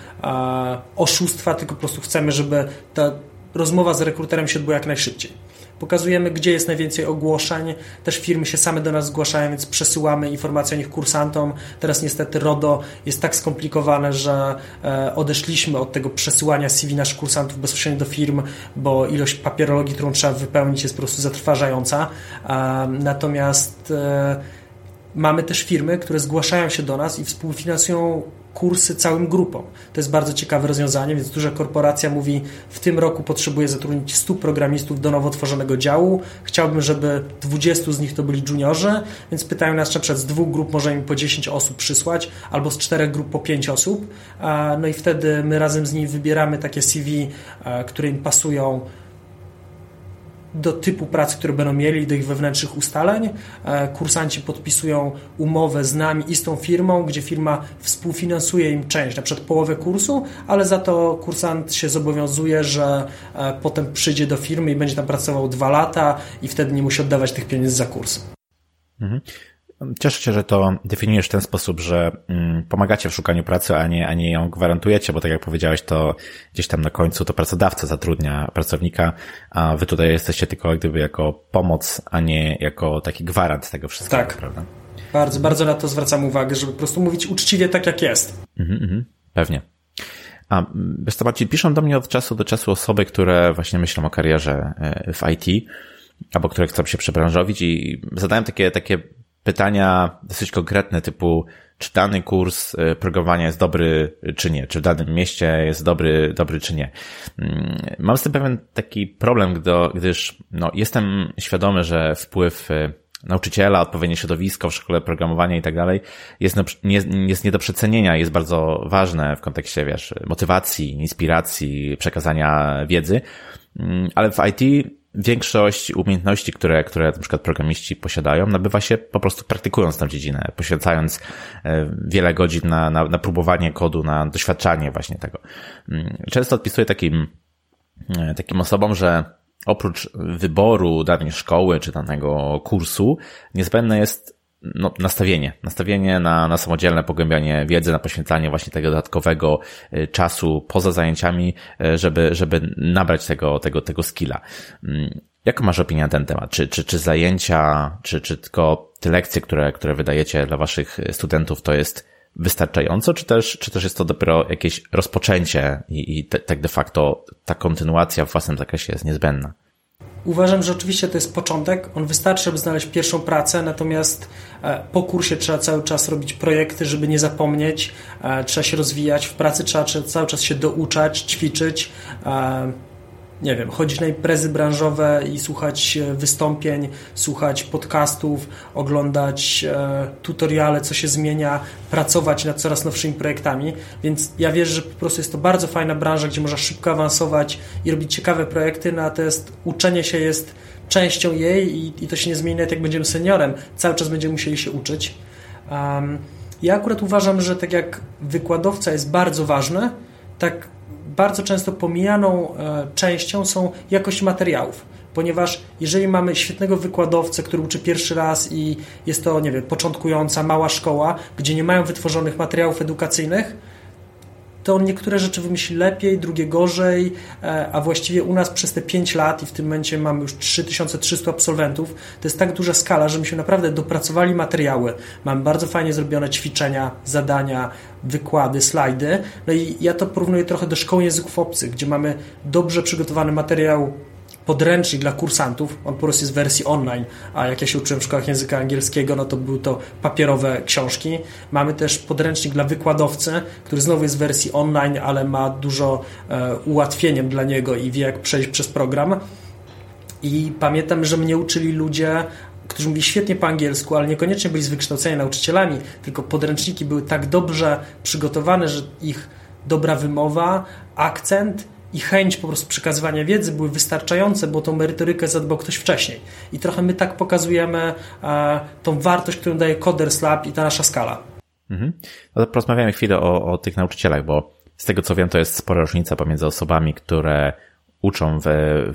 oszustwa, tylko po prostu chcemy, żeby ta rozmowa z rekruterem się odbyła jak najszybciej. Pokazujemy, gdzie jest najwięcej ogłoszeń. Też firmy się same do nas zgłaszają, więc przesyłamy informacje o nich kursantom. Teraz niestety RODO jest tak skomplikowane, że e, odeszliśmy od tego przesyłania CV naszych kursantów bezpośrednio do firm, bo ilość papierologii, którą trzeba wypełnić jest po prostu zatrważająca. Natomiast e, mamy też firmy, które zgłaszają się do nas i współfinansują kursy całym grupom. To jest bardzo ciekawe rozwiązanie, więc duża korporacja mówi, w tym roku potrzebuję zatrudnić 100 programistów do nowo tworzonego działu, chciałbym, żeby 20 z nich to byli juniorzy, więc pytają nas, czy przed z dwóch grup możemy im po 10 osób przysłać, albo z czterech grup po 5 osób, no i wtedy my razem z nimi wybieramy takie CV, które im pasują do typu pracy, które będą mieli, do ich wewnętrznych ustaleń. E, kursanci podpisują umowę z nami i z tą firmą, gdzie firma współfinansuje im część, na przykład połowę kursu, ale za to kursant się zobowiązuje, że e, potem przyjdzie do firmy i będzie tam pracował dwa lata i wtedy nie musi oddawać tych pieniędzy za kurs. Mhm. Cieszę się, że to definiujesz w ten sposób, że mm, pomagacie w szukaniu pracy, a nie, a nie ją gwarantujecie, bo tak jak powiedziałeś, to gdzieś tam na końcu to pracodawca zatrudnia pracownika, a wy tutaj jesteście tylko jak gdyby jako pomoc, a nie jako taki gwarant tego wszystkiego, tak. prawda? Bardzo, bardzo na to zwracam uwagę, żeby po prostu mówić uczciwie tak, jak jest. Mhm, mhm, pewnie. A co, Marcin, piszą do mnie od czasu do czasu osoby, które właśnie myślą o karierze e, w IT, albo które chcą się przebranżowić i zadają takie, takie pytania dosyć konkretne, typu czy dany kurs y, programowania jest dobry, czy nie, czy w danym mieście jest dobry, dobry, czy nie. Mm, mam z tym pewien taki problem, gdyż no, jestem świadomy, że wpływ y, nauczyciela, odpowiednie środowisko w szkole programowania i tak dalej jest, nie, jest do przecenienia, jest bardzo ważne w kontekście, wiesz, motywacji, inspiracji, przekazania wiedzy, mm, ale w IT większość umiejętności, które, które na przykład programiści posiadają, nabywa się po prostu praktykując tę dziedzinę, poświęcając e, wiele godzin na, na, na próbowanie kodu, na doświadczanie właśnie tego. Mm, często odpisuję takim, e, takim osobom, że oprócz wyboru danej szkoły czy danego kursu, niezbędne jest no, nastawienie. Nastawienie na, na samodzielne pogłębianie wiedzy, na poświęcanie właśnie tego dodatkowego y, czasu poza zajęciami, y, żeby, żeby nabrać tego, tego, tego skilla. Mm, Jaką masz opinię na ten temat? Czy, czy, czy zajęcia, czy, czy tylko te lekcje, które, które wydajecie dla waszych studentów, to jest wystarczająco, czy też, czy też jest to dopiero jakieś rozpoczęcie i, i tak de facto ta kontynuacja w własnym zakresie jest niezbędna? Uważam, że oczywiście to jest początek. On wystarczy, żeby znaleźć pierwszą pracę, natomiast e, po kursie trzeba cały czas robić projekty, żeby nie zapomnieć. E, trzeba się rozwijać w pracy, trzeba cały czas się douczać, ćwiczyć e, nie wiem, chodzić na imprezy branżowe i słuchać e, wystąpień, słuchać podcastów, oglądać e, tutoriale, co się zmienia, pracować nad coraz nowszymi projektami. Więc ja wierzę, że po prostu jest to bardzo fajna branża, gdzie można szybko awansować i robić ciekawe projekty, natomiast uczenie się jest częścią jej i, i to się nie zmieni nawet jak będziemy seniorem. Cały czas będziemy musieli się uczyć. Um, ja akurat uważam, że tak jak wykładowca jest bardzo ważny, tak bardzo często pomijaną e, częścią są jakość materiałów. Ponieważ jeżeli mamy świetnego wykładowcę, który uczy pierwszy raz i jest to, nie wiem, początkująca, mała szkoła, gdzie nie mają wytworzonych materiałów edukacyjnych, to on niektóre rzeczy wymyśli lepiej, drugie gorzej, e, a właściwie u nas przez te 5 lat i w tym momencie mamy już 3300 absolwentów, to jest tak duża skala, że myśmy naprawdę dopracowali materiały. Mamy bardzo fajnie zrobione ćwiczenia, zadania, wykłady, slajdy. No i ja to porównuję trochę do szkoły języków obcych, gdzie mamy dobrze przygotowany materiał podręcznik dla kursantów, on po prostu jest w wersji online, a jak ja się uczyłem w szkołach języka angielskiego, no to były to papierowe książki. Mamy też podręcznik dla wykładowcy, który znowu jest w wersji online, ale ma dużo e, ułatwieniem dla niego i wie jak przejść przez program. I pamiętam, że mnie uczyli ludzie, którzy mówili świetnie po angielsku, ale niekoniecznie byli z wykształcenia nauczycielami, tylko podręczniki były tak dobrze przygotowane, że ich dobra wymowa, akcent i chęć po prostu przekazywania wiedzy były wystarczające, bo tą merytorykę zadbał ktoś wcześniej. I trochę my tak pokazujemy e, tą wartość, którą daje Coders Lab i ta nasza skala. Mhm. No to porozmawiamy chwilę o, o tych nauczycielach, bo z tego co wiem, to jest spora różnica pomiędzy osobami, które uczą w,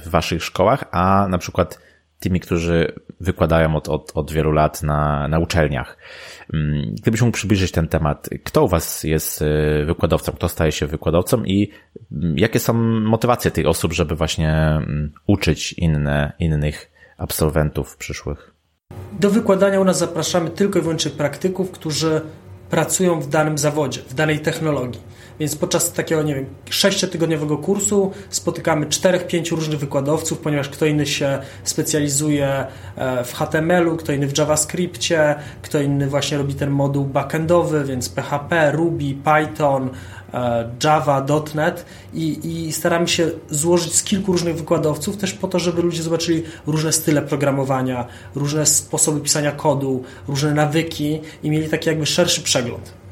w waszych szkołach, a na przykład tymi, którzy wykładają od, od, od wielu lat na, na uczelniach. Mm, gdybyś mógł przybliżyć ten temat, kto u Was jest y, wykładowcą, kto staje się wykładowcą i mm, jakie są motywacje tych osób, żeby właśnie mm, uczyć inne, innych absolwentów przyszłych? Do wykładania u nas zapraszamy tylko i wyłącznie praktyków, którzy pracują w danym zawodzie, w danej technologii. Więc podczas takiego, nie wiem, sześciotygodniowego kursu spotykamy czterech, pięciu różnych wykładowców, ponieważ kto inny się specjalizuje e, w HTML-u, kto inny w JavaScriptie, kto inny właśnie robi ten moduł backendowy, więc PHP, Ruby, Python, e, Java, .NET i, i staramy się złożyć z kilku różnych wykładowców też po to, żeby ludzie zobaczyli różne style programowania, różne sposoby pisania kodu, różne nawyki i mieli taki jakby szerszy przegląd.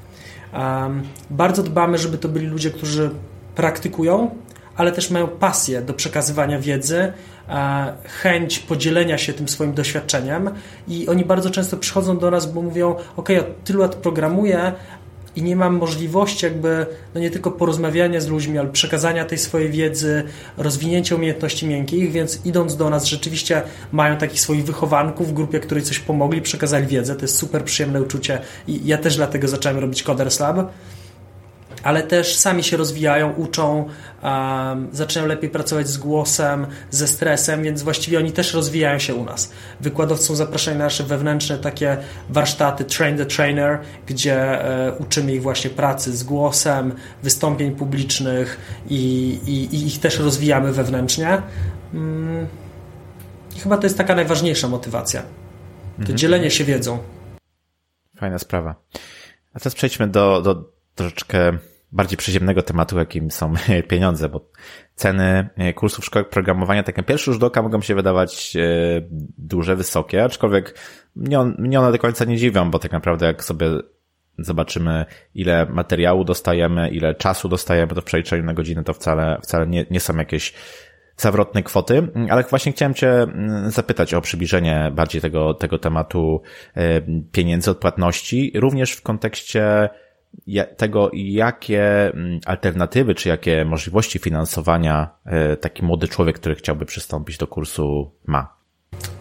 Bardzo dbamy, żeby to byli ludzie, którzy praktykują, ale też mają pasję do przekazywania wiedzy, e, chęć podzielenia się tym swoim doświadczeniem i oni bardzo często przychodzą do nas, bo mówią, ok, ja tylu lat programuję, i nie mam możliwości jakby, no nie tylko porozmawiania z ludźmi, ale przekazania tej swojej wiedzy, rozwinięcia umiejętności miękkich, więc idąc do nas rzeczywiście mają takich swoich wychowanków w grupie, której coś pomogli, przekazali wiedzę, to jest super przyjemne uczucie i ja też dlatego zacząłem robić Coders Lab ale też sami się rozwijają, uczą, um, zaczynają lepiej pracować z głosem, ze stresem, więc właściwie oni też rozwijają się u nas. Wykładowcy są zapraszani na nasze wewnętrzne takie warsztaty Train the Trainer, gdzie e, uczymy ich właśnie pracy z głosem, wystąpień publicznych i, i, i ich też rozwijamy wewnętrznie. Mm. I chyba to jest taka najważniejsza motywacja. To mhm. dzielenie się wiedzą. Fajna sprawa. A teraz przejdźmy do, do troszeczkę bardziej przyziemnego tematu, jakim są *laughs* pieniądze, bo ceny e, kursów szkoły programowania tak na pierwszy rzut oka mogą się wydawać e, duże, wysokie, aczkolwiek mnie, on, mnie one do końca nie dziwią, bo tak naprawdę jak sobie zobaczymy, ile materiału dostajemy, ile czasu dostajemy do przeliczeniu na godzinę, to wcale, wcale nie, nie są jakieś zawrotne kwoty, ale właśnie chciałem Cię mm, zapytać o przybliżenie bardziej tego, tego tematu e, pieniędzy, odpłatności, również w kontekście tego, jakie mm, alternatywy, czy jakie możliwości finansowania e, taki młody człowiek, który chciałby przystąpić do kursu ma?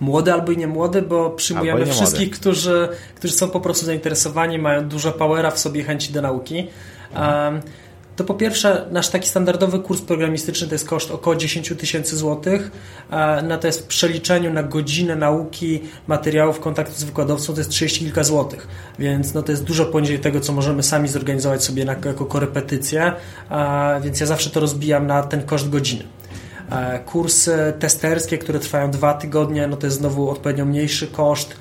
Młody albo i nie młody, bo przyjmujemy wszystkich, którzy, którzy są po prostu zainteresowani, mają dużo powera w sobie chęci do nauki. Um, To po pierwsze, nasz taki standardowy kurs programistyczny to jest koszt około 10 tysięcy złotych, natomiast w przeliczeniu na godzinę nauki materiałów kontaktu z wykładowcą to jest 30 kilka złotych, więc no to jest dużo poniżej tego, co możemy sami zorganizować sobie na, jako korepetycję, więc ja zawsze to rozbijam na ten koszt godziny. Kursy testerskie, które trwają dwa tygodnie, no to jest znowu odpowiednio mniejszy koszt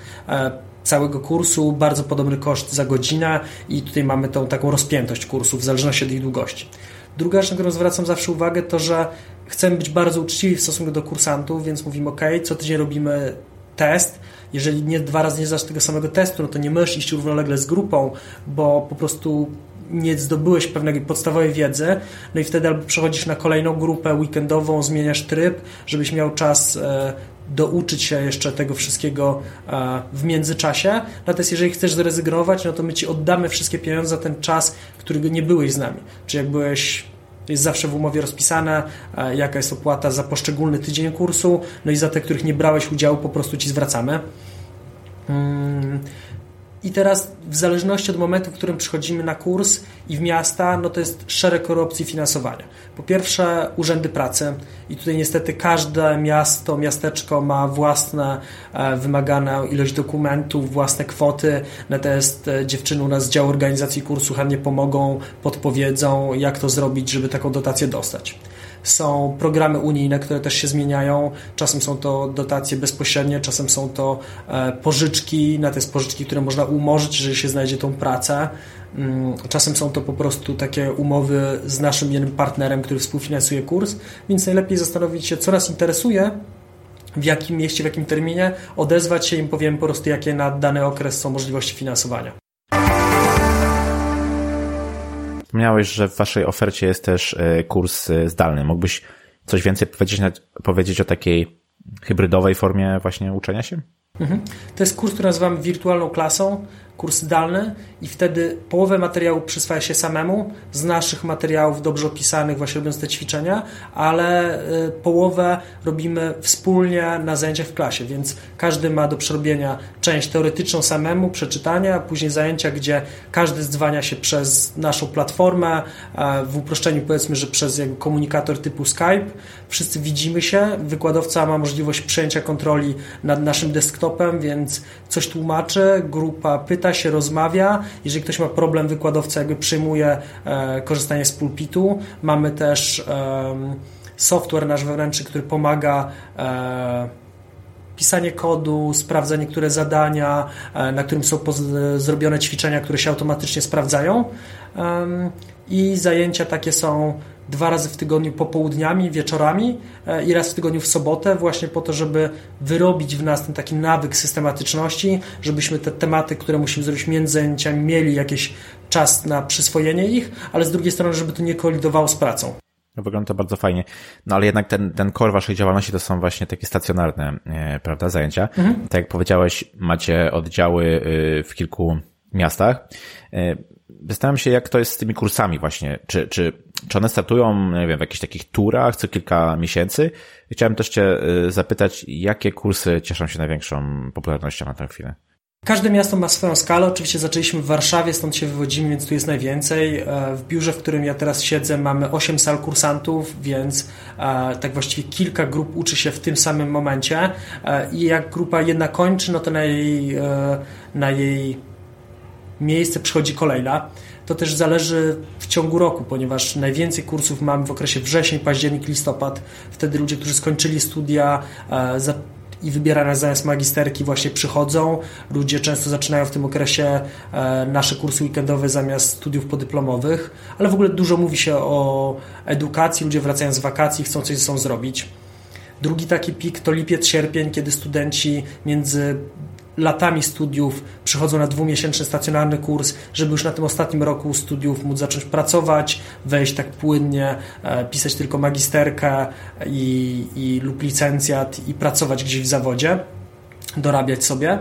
całego kursu, bardzo podobny koszt za godzinę i tutaj mamy tą taką rozpiętość kursów w zależności od ich długości. Druga rzecz, na którą zwracam zawsze uwagę, to że chcemy być bardzo uczciwi w stosunku do kursantów, więc mówimy ok, co tydzień robimy test. Jeżeli nie dwa razy nie zdasz tego samego testu, no to nie możesz iść równolegle z grupą, bo po prostu nie zdobyłeś pewnej podstawowej wiedzy, no i wtedy albo przechodzisz na kolejną grupę weekendową, zmieniasz tryb, żebyś miał czas e, douczyć się jeszcze tego wszystkiego e, w międzyczasie. Natomiast jeżeli chcesz zrezygnować, no to my ci oddamy wszystkie pieniądze za ten czas, którego nie byłeś z nami. Czy jak byłeś jest zawsze w umowie rozpisane, e, jaka jest opłata za poszczególny tydzień kursu, no i za te, których nie brałeś udziału, po prostu ci zwracamy. I teraz w zależności od momentu, w którym przychodzimy na kurs i w miasta, no to jest szereg opcji finansowania. Po pierwsze urzędy pracy i tutaj niestety każde miasto, miasteczko ma własne e, wymagane ilość dokumentów, własne kwoty, natomiast dziewczyny u nas z działu organizacji kursu chętnie pomogą, podpowiedzą jak to zrobić, żeby taką dotację dostać. Są programy unijne, które też się zmieniają. Czasem są to dotacje bezpośrednie, czasem są to e, pożyczki, na te pożyczki, które można umorzyć, jeżeli się znajdzie tą pracę. Mm, czasem są to po prostu takie umowy z naszym jednym partnerem, który współfinansuje kurs, więc najlepiej zastanowić się, co nas interesuje, w jakim mieście, w jakim terminie, odezwać się im powiem po prostu, jakie na dany okres są możliwości finansowania. Wspomniałeś, że w Waszej ofercie jest też e, kurs e, zdalny. Mógłbyś coś więcej powiedzieć, powiedzieć o takiej hybrydowej formie właśnie uczenia się? Mhm. To jest kurs, który nazywamy wirtualną klasą kurs zdalny i wtedy połowę materiału przyswaja się samemu z naszych materiałów dobrze opisanych, właśnie robiąc te ćwiczenia, ale y, połowę robimy wspólnie na zajęciach w klasie, więc każdy ma do przerobienia część teoretyczną samemu, przeczytania, później zajęcia, gdzie każdy zdzwania się przez naszą platformę, w uproszczeniu powiedzmy, że przez komunikator typu Skype. Wszyscy widzimy się, wykładowca ma możliwość przejęcia kontroli nad naszym desktopem, więc coś tłumaczy, grupa pyta się, rozmawia. Jeżeli ktoś ma problem, wykładowca jakby przyjmuje e, korzystanie z pulpitu. Mamy też software nasz wewnętrzny, który pomaga e, pisanie kodu, sprawdza niektóre zadania, e, na którym są zrobione ćwiczenia, które się automatycznie sprawdzają. I zajęcia takie są dwa razy w tygodniu popołudniami, wieczorami e, i raz w tygodniu w sobotę, właśnie po to, żeby wyrobić w nas ten taki nawyk systematyczności, żebyśmy te tematy, które musimy zrobić między zajęciami, mieli jakiś czas na przyswojenie ich, ale z drugiej strony, żeby to nie kolidowało z pracą. No, wygląda to bardzo fajnie. No ale jednak ten, ten core waszej działalności to są właśnie takie stacjonarne, e, prawda, zajęcia. Mhm. Tak jak powiedziałeś, macie oddziały y, w kilku miastach. Zastanawiam się, jak to jest z tymi kursami właśnie. Czy, czy, czy one startują, nie wiem, w jakichś takich turach co kilka miesięcy? Chciałem też Cię y, zapytać, jakie kursy cieszą się największą popularnością na tę chwilę? Każde miasto ma swoją skalę. Oczywiście zaczęliśmy w Warszawie, stąd się wywodzimy, więc tu jest najwięcej. E, w biurze, w którym ja teraz siedzę, mamy 8 sal kursantów, więc e, tak właściwie kilka grup uczy się w tym samym momencie. E, I jak grupa jedna kończy, no to na jej, na jej miejsce przychodzi kolejna. To też zależy w ciągu roku, ponieważ najwięcej kursów mamy w okresie wrzesień, październik, listopad. Wtedy ludzie, którzy skończyli studia e, i wybierane zamiast magisterki właśnie przychodzą. Ludzie często zaczynają w tym okresie e, nasze kursy weekendowe zamiast studiów podyplomowych, ale w ogóle dużo mówi się o edukacji. Ludzie wracają z wakacji, chcą coś ze sobą zrobić. Drugi taki pik to lipiec, sierpień, kiedy studenci między latami studiów przychodzą na dwumiesięczny stacjonarny kurs, żeby już na tym ostatnim roku studiów móc zacząć pracować, wejść tak płynnie, e, pisać tylko magisterkę i, i lub licencjat i pracować gdzieś w zawodzie, dorabiać sobie.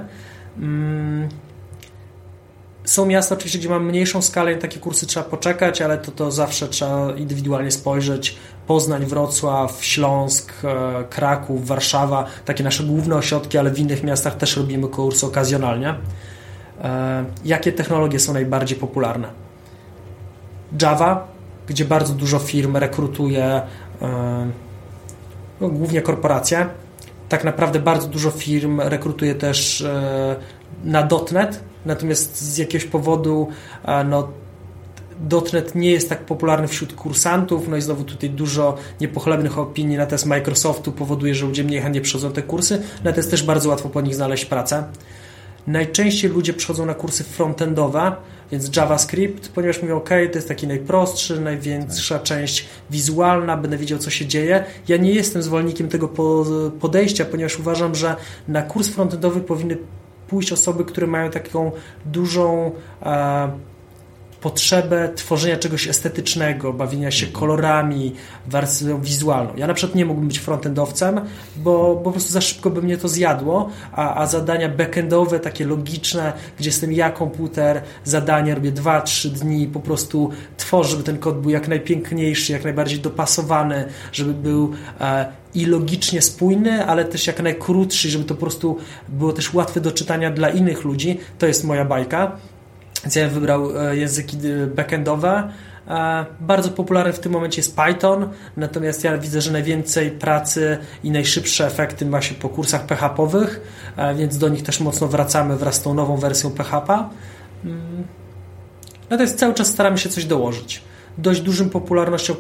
Są miasta oczywiście, gdzie mam mniejszą skalę i takie kursy trzeba poczekać, ale to, to zawsze trzeba indywidualnie spojrzeć. Poznań, Wrocław, Śląsk, e, Kraków, Warszawa, takie nasze główne ośrodki, ale w innych miastach też robimy kursy okazjonalnie. E, jakie technologie są najbardziej popularne? Java, gdzie bardzo dużo firm rekrutuje no, głównie korporacje. Tak naprawdę bardzo dużo firm rekrutuje też na .NET, natomiast z jakiegoś powodu no, .NET nie jest tak popularny wśród kursantów, no i znowu tutaj dużo niepochlebnych opinii na test Microsoftu powoduje, że ludzie mniej chętnie przychodzą te kursy, natomiast też bardzo łatwo po nich znaleźć pracę. Najczęściej ludzie przychodzą na kursy frontendowe, więc JavaScript, ponieważ mówią, OK, to jest taki najprostszy, największa tak. część wizualna, będę wiedział, co się dzieje. Ja nie jestem zwolennikiem tego podejścia, ponieważ uważam, że na kurs frontendowy powinny pójść osoby, które mają taką dużą e, potrzebę tworzenia czegoś estetycznego, bawienia się mhm. kolorami, wersją wizualną. Ja na przykład nie mógłbym być frontendowcem, bo, bo po prostu za szybko by mnie to zjadło, a, a zadania backendowe, takie logiczne, gdzie jestem ja, komputer, zadania robię 2-3 dni, po prostu tworzę, żeby ten kod był jak najpiękniejszy, jak najbardziej dopasowany, żeby był e, i logicznie spójny, ale też jak najkrótszy, żeby to po prostu było też łatwe do czytania dla innych ludzi. To jest moja bajka. Więc ja wybrał e, języki e, backendowe. E, bardzo popularny w tym momencie jest Python, natomiast ja widzę, że najwięcej pracy i najszybsze efekty ma się po kursach PHP-owych, więc do nich też mocno wracamy wraz z tą nową wersją PHP. Mm. Natomiast cały czas staramy się coś dołożyć. Dość dużym popularnością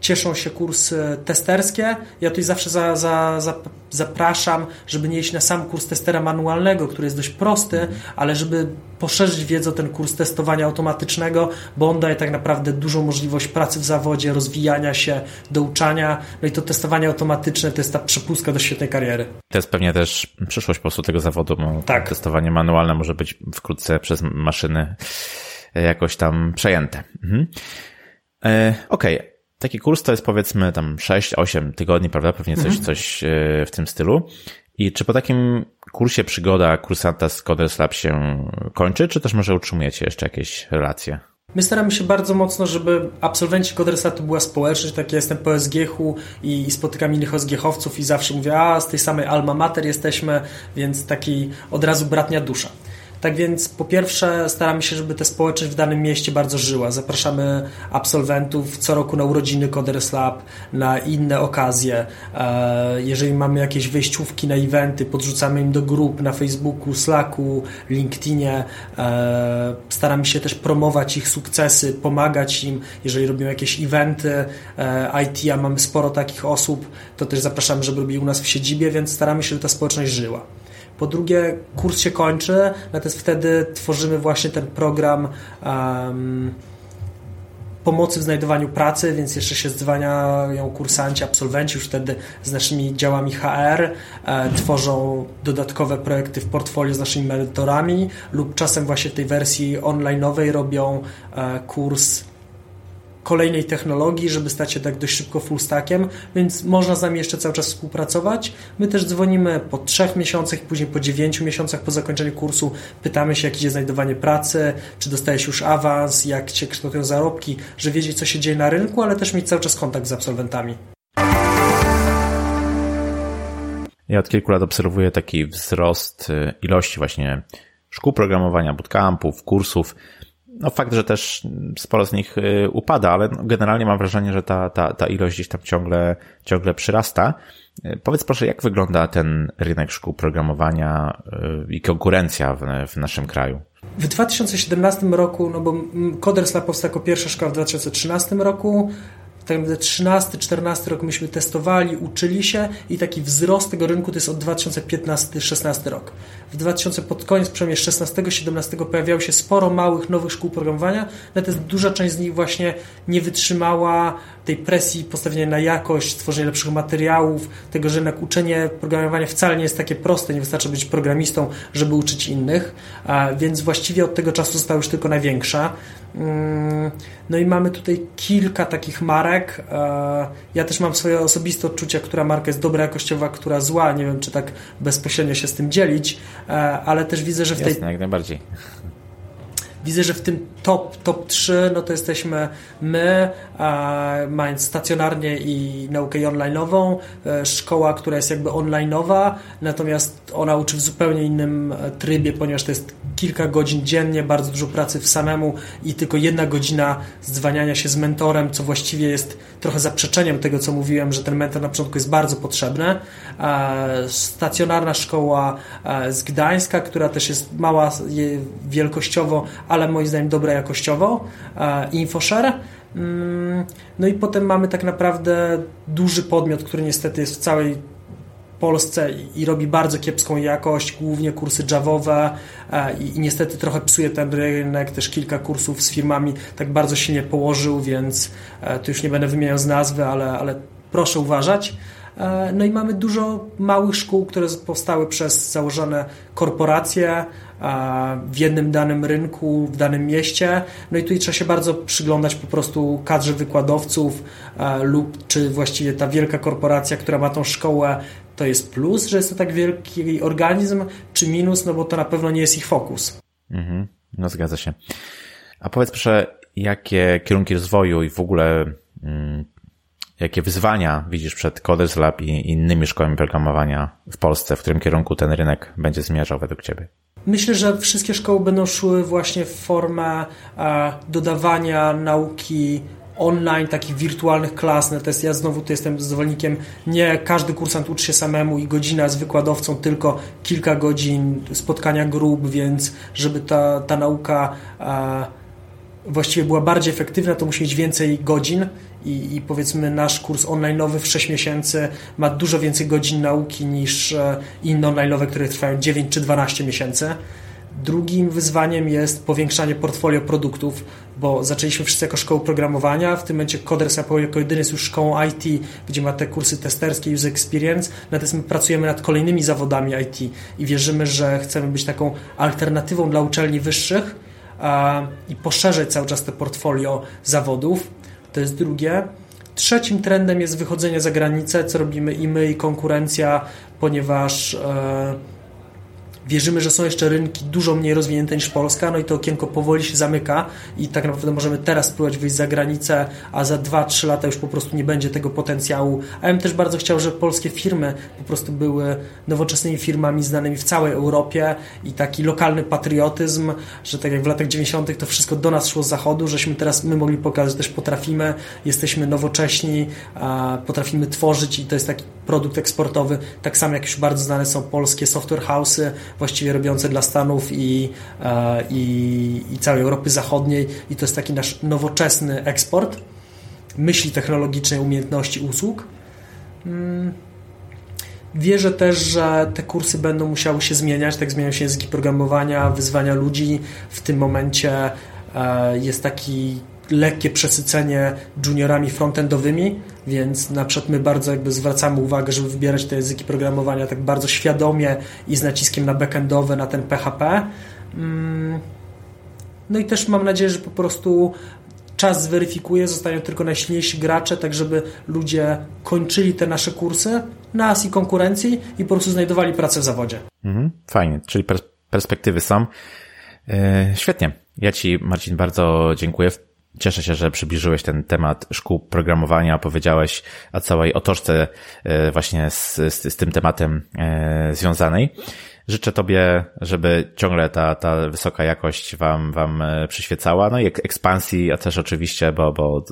cieszą się kursy testerskie. Ja tutaj zawsze za, za, za, zapraszam, żeby nie iść na sam kurs testera manualnego, który jest dość prosty, ale żeby poszerzyć wiedzę o ten kurs testowania automatycznego, bo on daje tak naprawdę dużą możliwość pracy w zawodzie, rozwijania się, douczania. No i to testowanie automatyczne to jest ta przepustka do świetnej kariery. To jest pewnie też przyszłość po prostu tego zawodu, bo tak. testowanie manualne może być wkrótce przez maszyny jakoś tam przejęte. Mhm. E, Okej. Okay. Taki kurs to jest powiedzmy tam 6-8 tygodni, prawda? Pewnie coś, mhm. coś e, w tym stylu. I czy po takim kursie przygoda kursanta z Coders Lab się kończy, czy też może utrzymujecie jeszcze jakieś relacje? My staramy się bardzo mocno, żeby absolwenci Codersa to była społeczność, tak ja jestem po SGH-u i, i spotykam innych SGH-owców i zawsze mówię, a z tej samej alma mater jesteśmy, więc taki od razu bratnia dusza. Tak więc po pierwsze staramy się, żeby ta społeczność w danym mieście bardzo żyła. Zapraszamy absolwentów co roku na urodziny Coders Lab, na inne okazje. E, jeżeli mamy jakieś wejściówki na eventy, podrzucamy im do grup na Facebooku, Slacku, LinkedInie. E, staramy się też promować ich sukcesy, pomagać im, jeżeli robią jakieś eventy e, IT, a mamy sporo takich osób, to też zapraszamy, żeby robili u nas w siedzibie, więc staramy się, żeby ta społeczność żyła. Po drugie, kurs się kończy, natomiast wtedy tworzymy właśnie ten program um, pomocy w znajdowaniu pracy, więc jeszcze się zwaniają kursanci, absolwenci już wtedy z naszymi działami HR, e, tworzą dodatkowe projekty w portfolio z naszymi mentorami lub czasem właśnie w tej wersji online'owej robią e, kurs kolejnej technologii, żeby stać się tak dość szybko full stackiem, więc można z nami jeszcze cały czas współpracować. My też dzwonimy po trzech miesiącach, później po dziewięciu miesiącach po zakończeniu kursu, pytamy się, jak idzie znajdowanie pracy, czy dostajesz już awans, jak się kształtują zarobki, że wiedzieć, co się dzieje na rynku, ale też mieć cały czas kontakt z absolwentami. Ja od kilku lat obserwuję taki wzrost y, ilości właśnie szkół programowania, bootcampów, kursów no fakt, że też sporo z nich y, upada, ale generalnie mam wrażenie, że ta, ta, ta ilość gdzieś tam ciągle, ciągle przyrasta. Y, powiedz proszę, jak wygląda ten rynek szkół programowania y, i konkurencja w, w naszym kraju? W 2017 roku, no bo Coders Lab powstał jako pierwsza szkoła w 2013 roku, tak naprawdę 13-14 rok myśmy testowali, uczyli się i taki wzrost tego rynku to jest od 2015-16 rok. W 2000 pod koniec przynajmniej 16-17 pojawiało się sporo małych, nowych szkół programowania, natomiast duża część z nich właśnie nie wytrzymała tej presji postawienia na jakość, stworzenia lepszych materiałów, tego, że jednak uczenie programowania wcale nie jest takie proste, nie wystarczy być programistą, żeby uczyć innych, więc właściwie od tego czasu została już tylko największa. Mm, no i mamy tutaj kilka takich marek. E, ja też mam swoje osobiste odczucia, która marka jest dobra jakościowa, która zła. Nie wiem, czy tak bezpośrednio się z tym dzielić, e, ale też widzę, że w tej... Jasne, jak najbardziej. *laughs* Widzę, że w tym top, top 3 no to jesteśmy my, mając stacjonarnie i naukę online'ową, e, szkoła, która jest jakby online'owa, natomiast ona uczy w zupełnie innym trybie, ponieważ to jest kilka godzin dziennie, bardzo dużo pracy w samemu i tylko jedna godzina zdzwaniania się z mentorem, co właściwie jest trochę zaprzeczeniem tego, co mówiłem, że ten mentor na początku jest bardzo potrzebny. Stacjonarna szkoła z Gdańska, która też jest mała wielkościowo, ale moim zdaniem dobra jakościowo. InfoShare mm, no i potem mamy tak naprawdę duży podmiot, który niestety jest w całej Polsce i robi bardzo kiepską jakość, głównie kursy javowe e, i, niestety trochę psuje ten rynek, też kilka kursów z firmami tak bardzo silnie położył, więc e, tu już nie będę wymieniał z nazwy, ale, ale proszę uważać. E, no i mamy dużo małych szkół, które powstały przez założone korporacje w jednym danym rynku, w danym mieście. No i tutaj trzeba się bardzo przyglądać po prostu kadrze wykładowców lub czy właściwie ta wielka korporacja, która ma tą szkołę, to jest plus, że jest to tak wielki organizm, czy minus, no bo to na pewno nie jest ich fokus. Mhm, no zgadza się. A powiedz proszę, jakie kierunki rozwoju i w ogóle mm, jakie wyzwania widzisz przed Coders Lab i innymi szkołami programowania w Polsce? W którym kierunku ten rynek będzie zmierzał według Ciebie? Myślę, że wszystkie szkoły będą szły właśnie w formę e, dodawania nauki online, takich wirtualnych klas. Natomiast ja znowu tu jestem zwolennikiem, nie każdy kursant uczy się samemu i godzina z wykładowcą, tylko kilka godzin spotkania grup, więc żeby ta, ta nauka e, właściwie była bardziej efektywna, to musi mieć więcej godzin i, i powiedzmy nasz kurs online'owy w 6 miesięcy ma dużo więcej godzin nauki niż e, inne online'owe, które trwają 9 czy 12 miesięcy. Drugim wyzwaniem jest powiększanie portfolio produktów, bo zaczęliśmy wszyscy jako szkołę programowania, w tym momencie Coders jako jedyny jest już szkołą IT, gdzie ma te kursy testerskie, user experience, natomiast my pracujemy nad kolejnymi zawodami IT i wierzymy, że chcemy być taką alternatywą dla uczelni wyższych a, i poszerzać cały czas te portfolio zawodów. To jest drugie. Trzecim trendem jest wychodzenie za granicę, co robimy i my, i konkurencja, ponieważ e, Wierzymy, że są jeszcze rynki dużo mniej rozwinięte niż Polska, no i to okienko powoli się zamyka i tak naprawdę możemy teraz spróbować wyjść za granicę, a za 2-3 lata już po prostu nie będzie tego potencjału. A ja bym też bardzo chciał, żeby polskie firmy po prostu były nowoczesnymi firmami znanymi w całej Europie i taki lokalny patriotyzm, że tak jak w latach 90. to wszystko do nas szło z zachodu, żeśmy teraz my mogli pokazać, że też potrafimy, jesteśmy nowocześni, potrafimy tworzyć i to jest taki produkt eksportowy, tak samo jak już bardzo znane są polskie software house'y, właściwie robiące dla Stanów i, e, i, i całej Europy Zachodniej i to jest taki nasz nowoczesny eksport myśli technologicznej, umiejętności usług. Mm. Wierzę też, że te kursy będą musiały się zmieniać, tak zmieniają się języki programowania, wyzwania ludzi. W tym momencie e, jest taki lekkie przesycenie juniorami frontendowymi, więc na przykład my bardzo jakby zwracamy uwagę, żeby wybierać te języki programowania tak bardzo świadomie i z naciskiem na backendowe, na ten PHP. Mm. No i też mam nadzieję, że po prostu czas zweryfikuje, zostają tylko najsilniejsi gracze, tak żeby ludzie kończyli te nasze kursy, nas i konkurencji i po prostu znajdowali pracę w zawodzie. Mhm, fajnie, czyli perspektywy są. E, świetnie. Ja Ci, Marcin, bardzo dziękuję. Cieszę się, że przybliżyłeś ten temat szkół programowania, opowiedziałeś o całej otoczce e, właśnie z, z, z tym tematem e, związanej. Życzę Tobie, żeby ciągle ta, ta wysoka jakość Wam, Wam e, przyświecała, no i ekspansji, a też oczywiście, bo, bo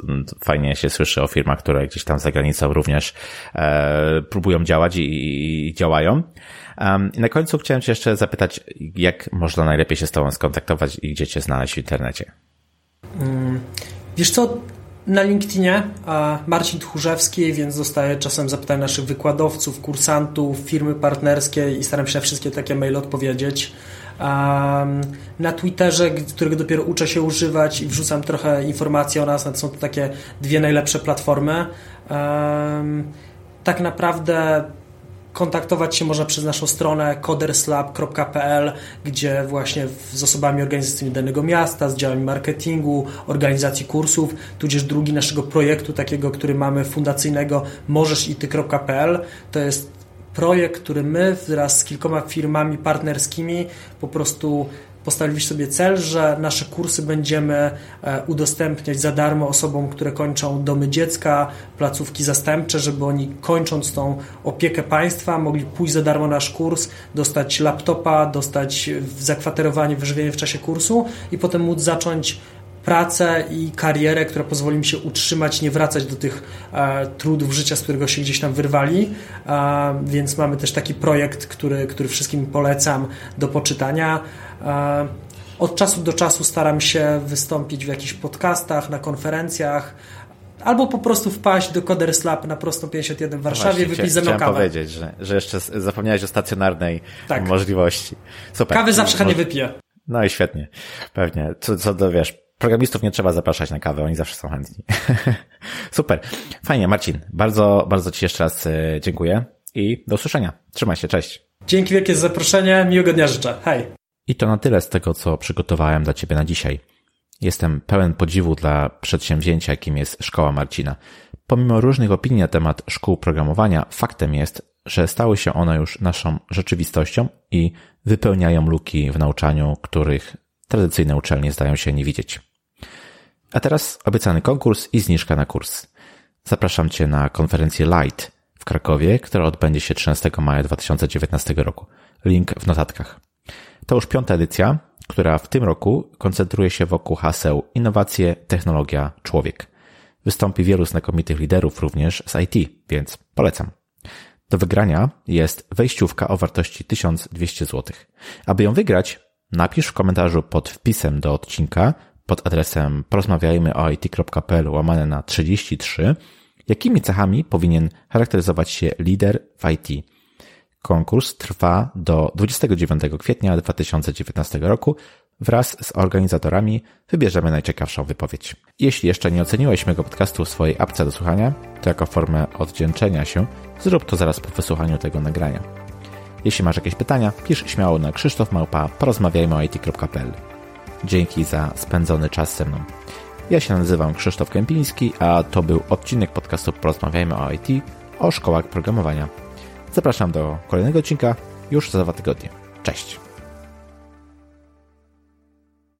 fajnie się słyszy o firmach, które gdzieś tam za granicą również e, próbują działać i, i działają. Um, I na końcu chciałem Cię jeszcze zapytać, jak można najlepiej się z Tobą skontaktować i gdzie Cię znaleźć w internecie? Mm, wiesz co, na LinkedInie Marcin Tchórzewski, więc dostaję czasem zapytania naszych wykładowców, kursantów, firmy partnerskie i staram się na wszystkie takie maile odpowiedzieć. Na Twitterze, którego dopiero uczę się używać i wrzucam trochę informacji o nas, są to takie dwie najlepsze platformy. Tak naprawdę kontaktować się można przez naszą stronę coderslab.pl, gdzie właśnie z osobami organizacyjnymi danego miasta, z działami marketingu, organizacji kursów, tudzież drugi naszego projektu takiego, który mamy fundacyjnego możeszity.pl. To jest projekt, który my wraz z kilkoma firmami partnerskimi po prostu postawiliśmy sobie cel, że nasze kursy będziemy e, udostępniać za darmo osobom, które kończą domy dziecka, placówki zastępcze, żeby oni kończąc tą opiekę państwa mogli pójść za darmo na nasz kurs, dostać laptopa, dostać zakwaterowanie, wyżywienie w czasie kursu i potem móc zacząć pracę i karierę, która pozwoli mi się utrzymać, nie wracać do tych e, trudów życia, z którego się gdzieś tam wyrwali. E, więc mamy też taki projekt, który, który wszystkim polecam do poczytania. E, od czasu do czasu staram się wystąpić w jakichś podcastach, na konferencjach, albo po prostu wpaść do Coders Lab na prostą 51 w Warszawie, Właśnie, wypić ze mną kawę. Chciałem powiedzieć, że, że jeszcze zapomniałeś o stacjonarnej tak. możliwości. Super. Kawy zawsze chętnie wypiję. No i świetnie. Pewnie. Co, co do, wiesz, programistów nie trzeba zapraszać na kawę, oni zawsze są chętni. *laughs* Super. Fajnie, Marcin. Bardzo, bardzo Ci jeszcze raz e, dziękuję i do usłyszenia. Trzymaj się, cześć. Dzięki wielkie za zaproszenie, miłego dnia życzę. Hej. I to na tyle z tego, co przygotowałem dla Ciebie na dzisiaj. Jestem pełen podziwu dla przedsięwzięcia, jakim jest Szkoła Marcina. Pomimo różnych opinii na temat szkół programowania, faktem jest, że stały się one już naszą rzeczywistością i wypełniają luki w nauczaniu, których tradycyjne uczelnie zdają się nie widzieć. A teraz obiecany konkurs i zniżka na kurs. Zapraszam Cię na konferencję Light w Krakowie, która odbędzie się 13 maja 2019 roku. Link w notatkach. To już piąta edycja, która w tym roku koncentruje się wokół haseł innowacje, technologia, człowiek. Wystąpi wielu znakomitych liderów również z IT, więc polecam. Do wygrania jest wejściówka o wartości 1200 zł. Aby ją wygrać, napisz w komentarzu pod wpisem do odcinka pod adresem porozmawiajmy o it.pl łamane na 33, jakimi cechami powinien charakteryzować się lider w IT. Konkurs trwa do 29 kwietnia 2019 roku. Wraz z organizatorami wybierzemy najciekawszą wypowiedź. Jeśli jeszcze nie oceniłeś mojego podcastu w swojej apce do słuchania, to jako formę oddzięczenia się zrób to zaraz po wysłuchaniu tego nagrania. Jeśli masz jakieś pytania, pisz śmiało na krzysztofmałpa porozmawiajmy o it.pl. Dzięki za spędzony czas ze mną. Ja się nazywam Krzysztof Kępiński, a to był odcinek podcastu Porozmawiajmy o IT o szkołach programowania. Zapraszam do kolejnego odcinka już za dwa tygodnie. Cześć!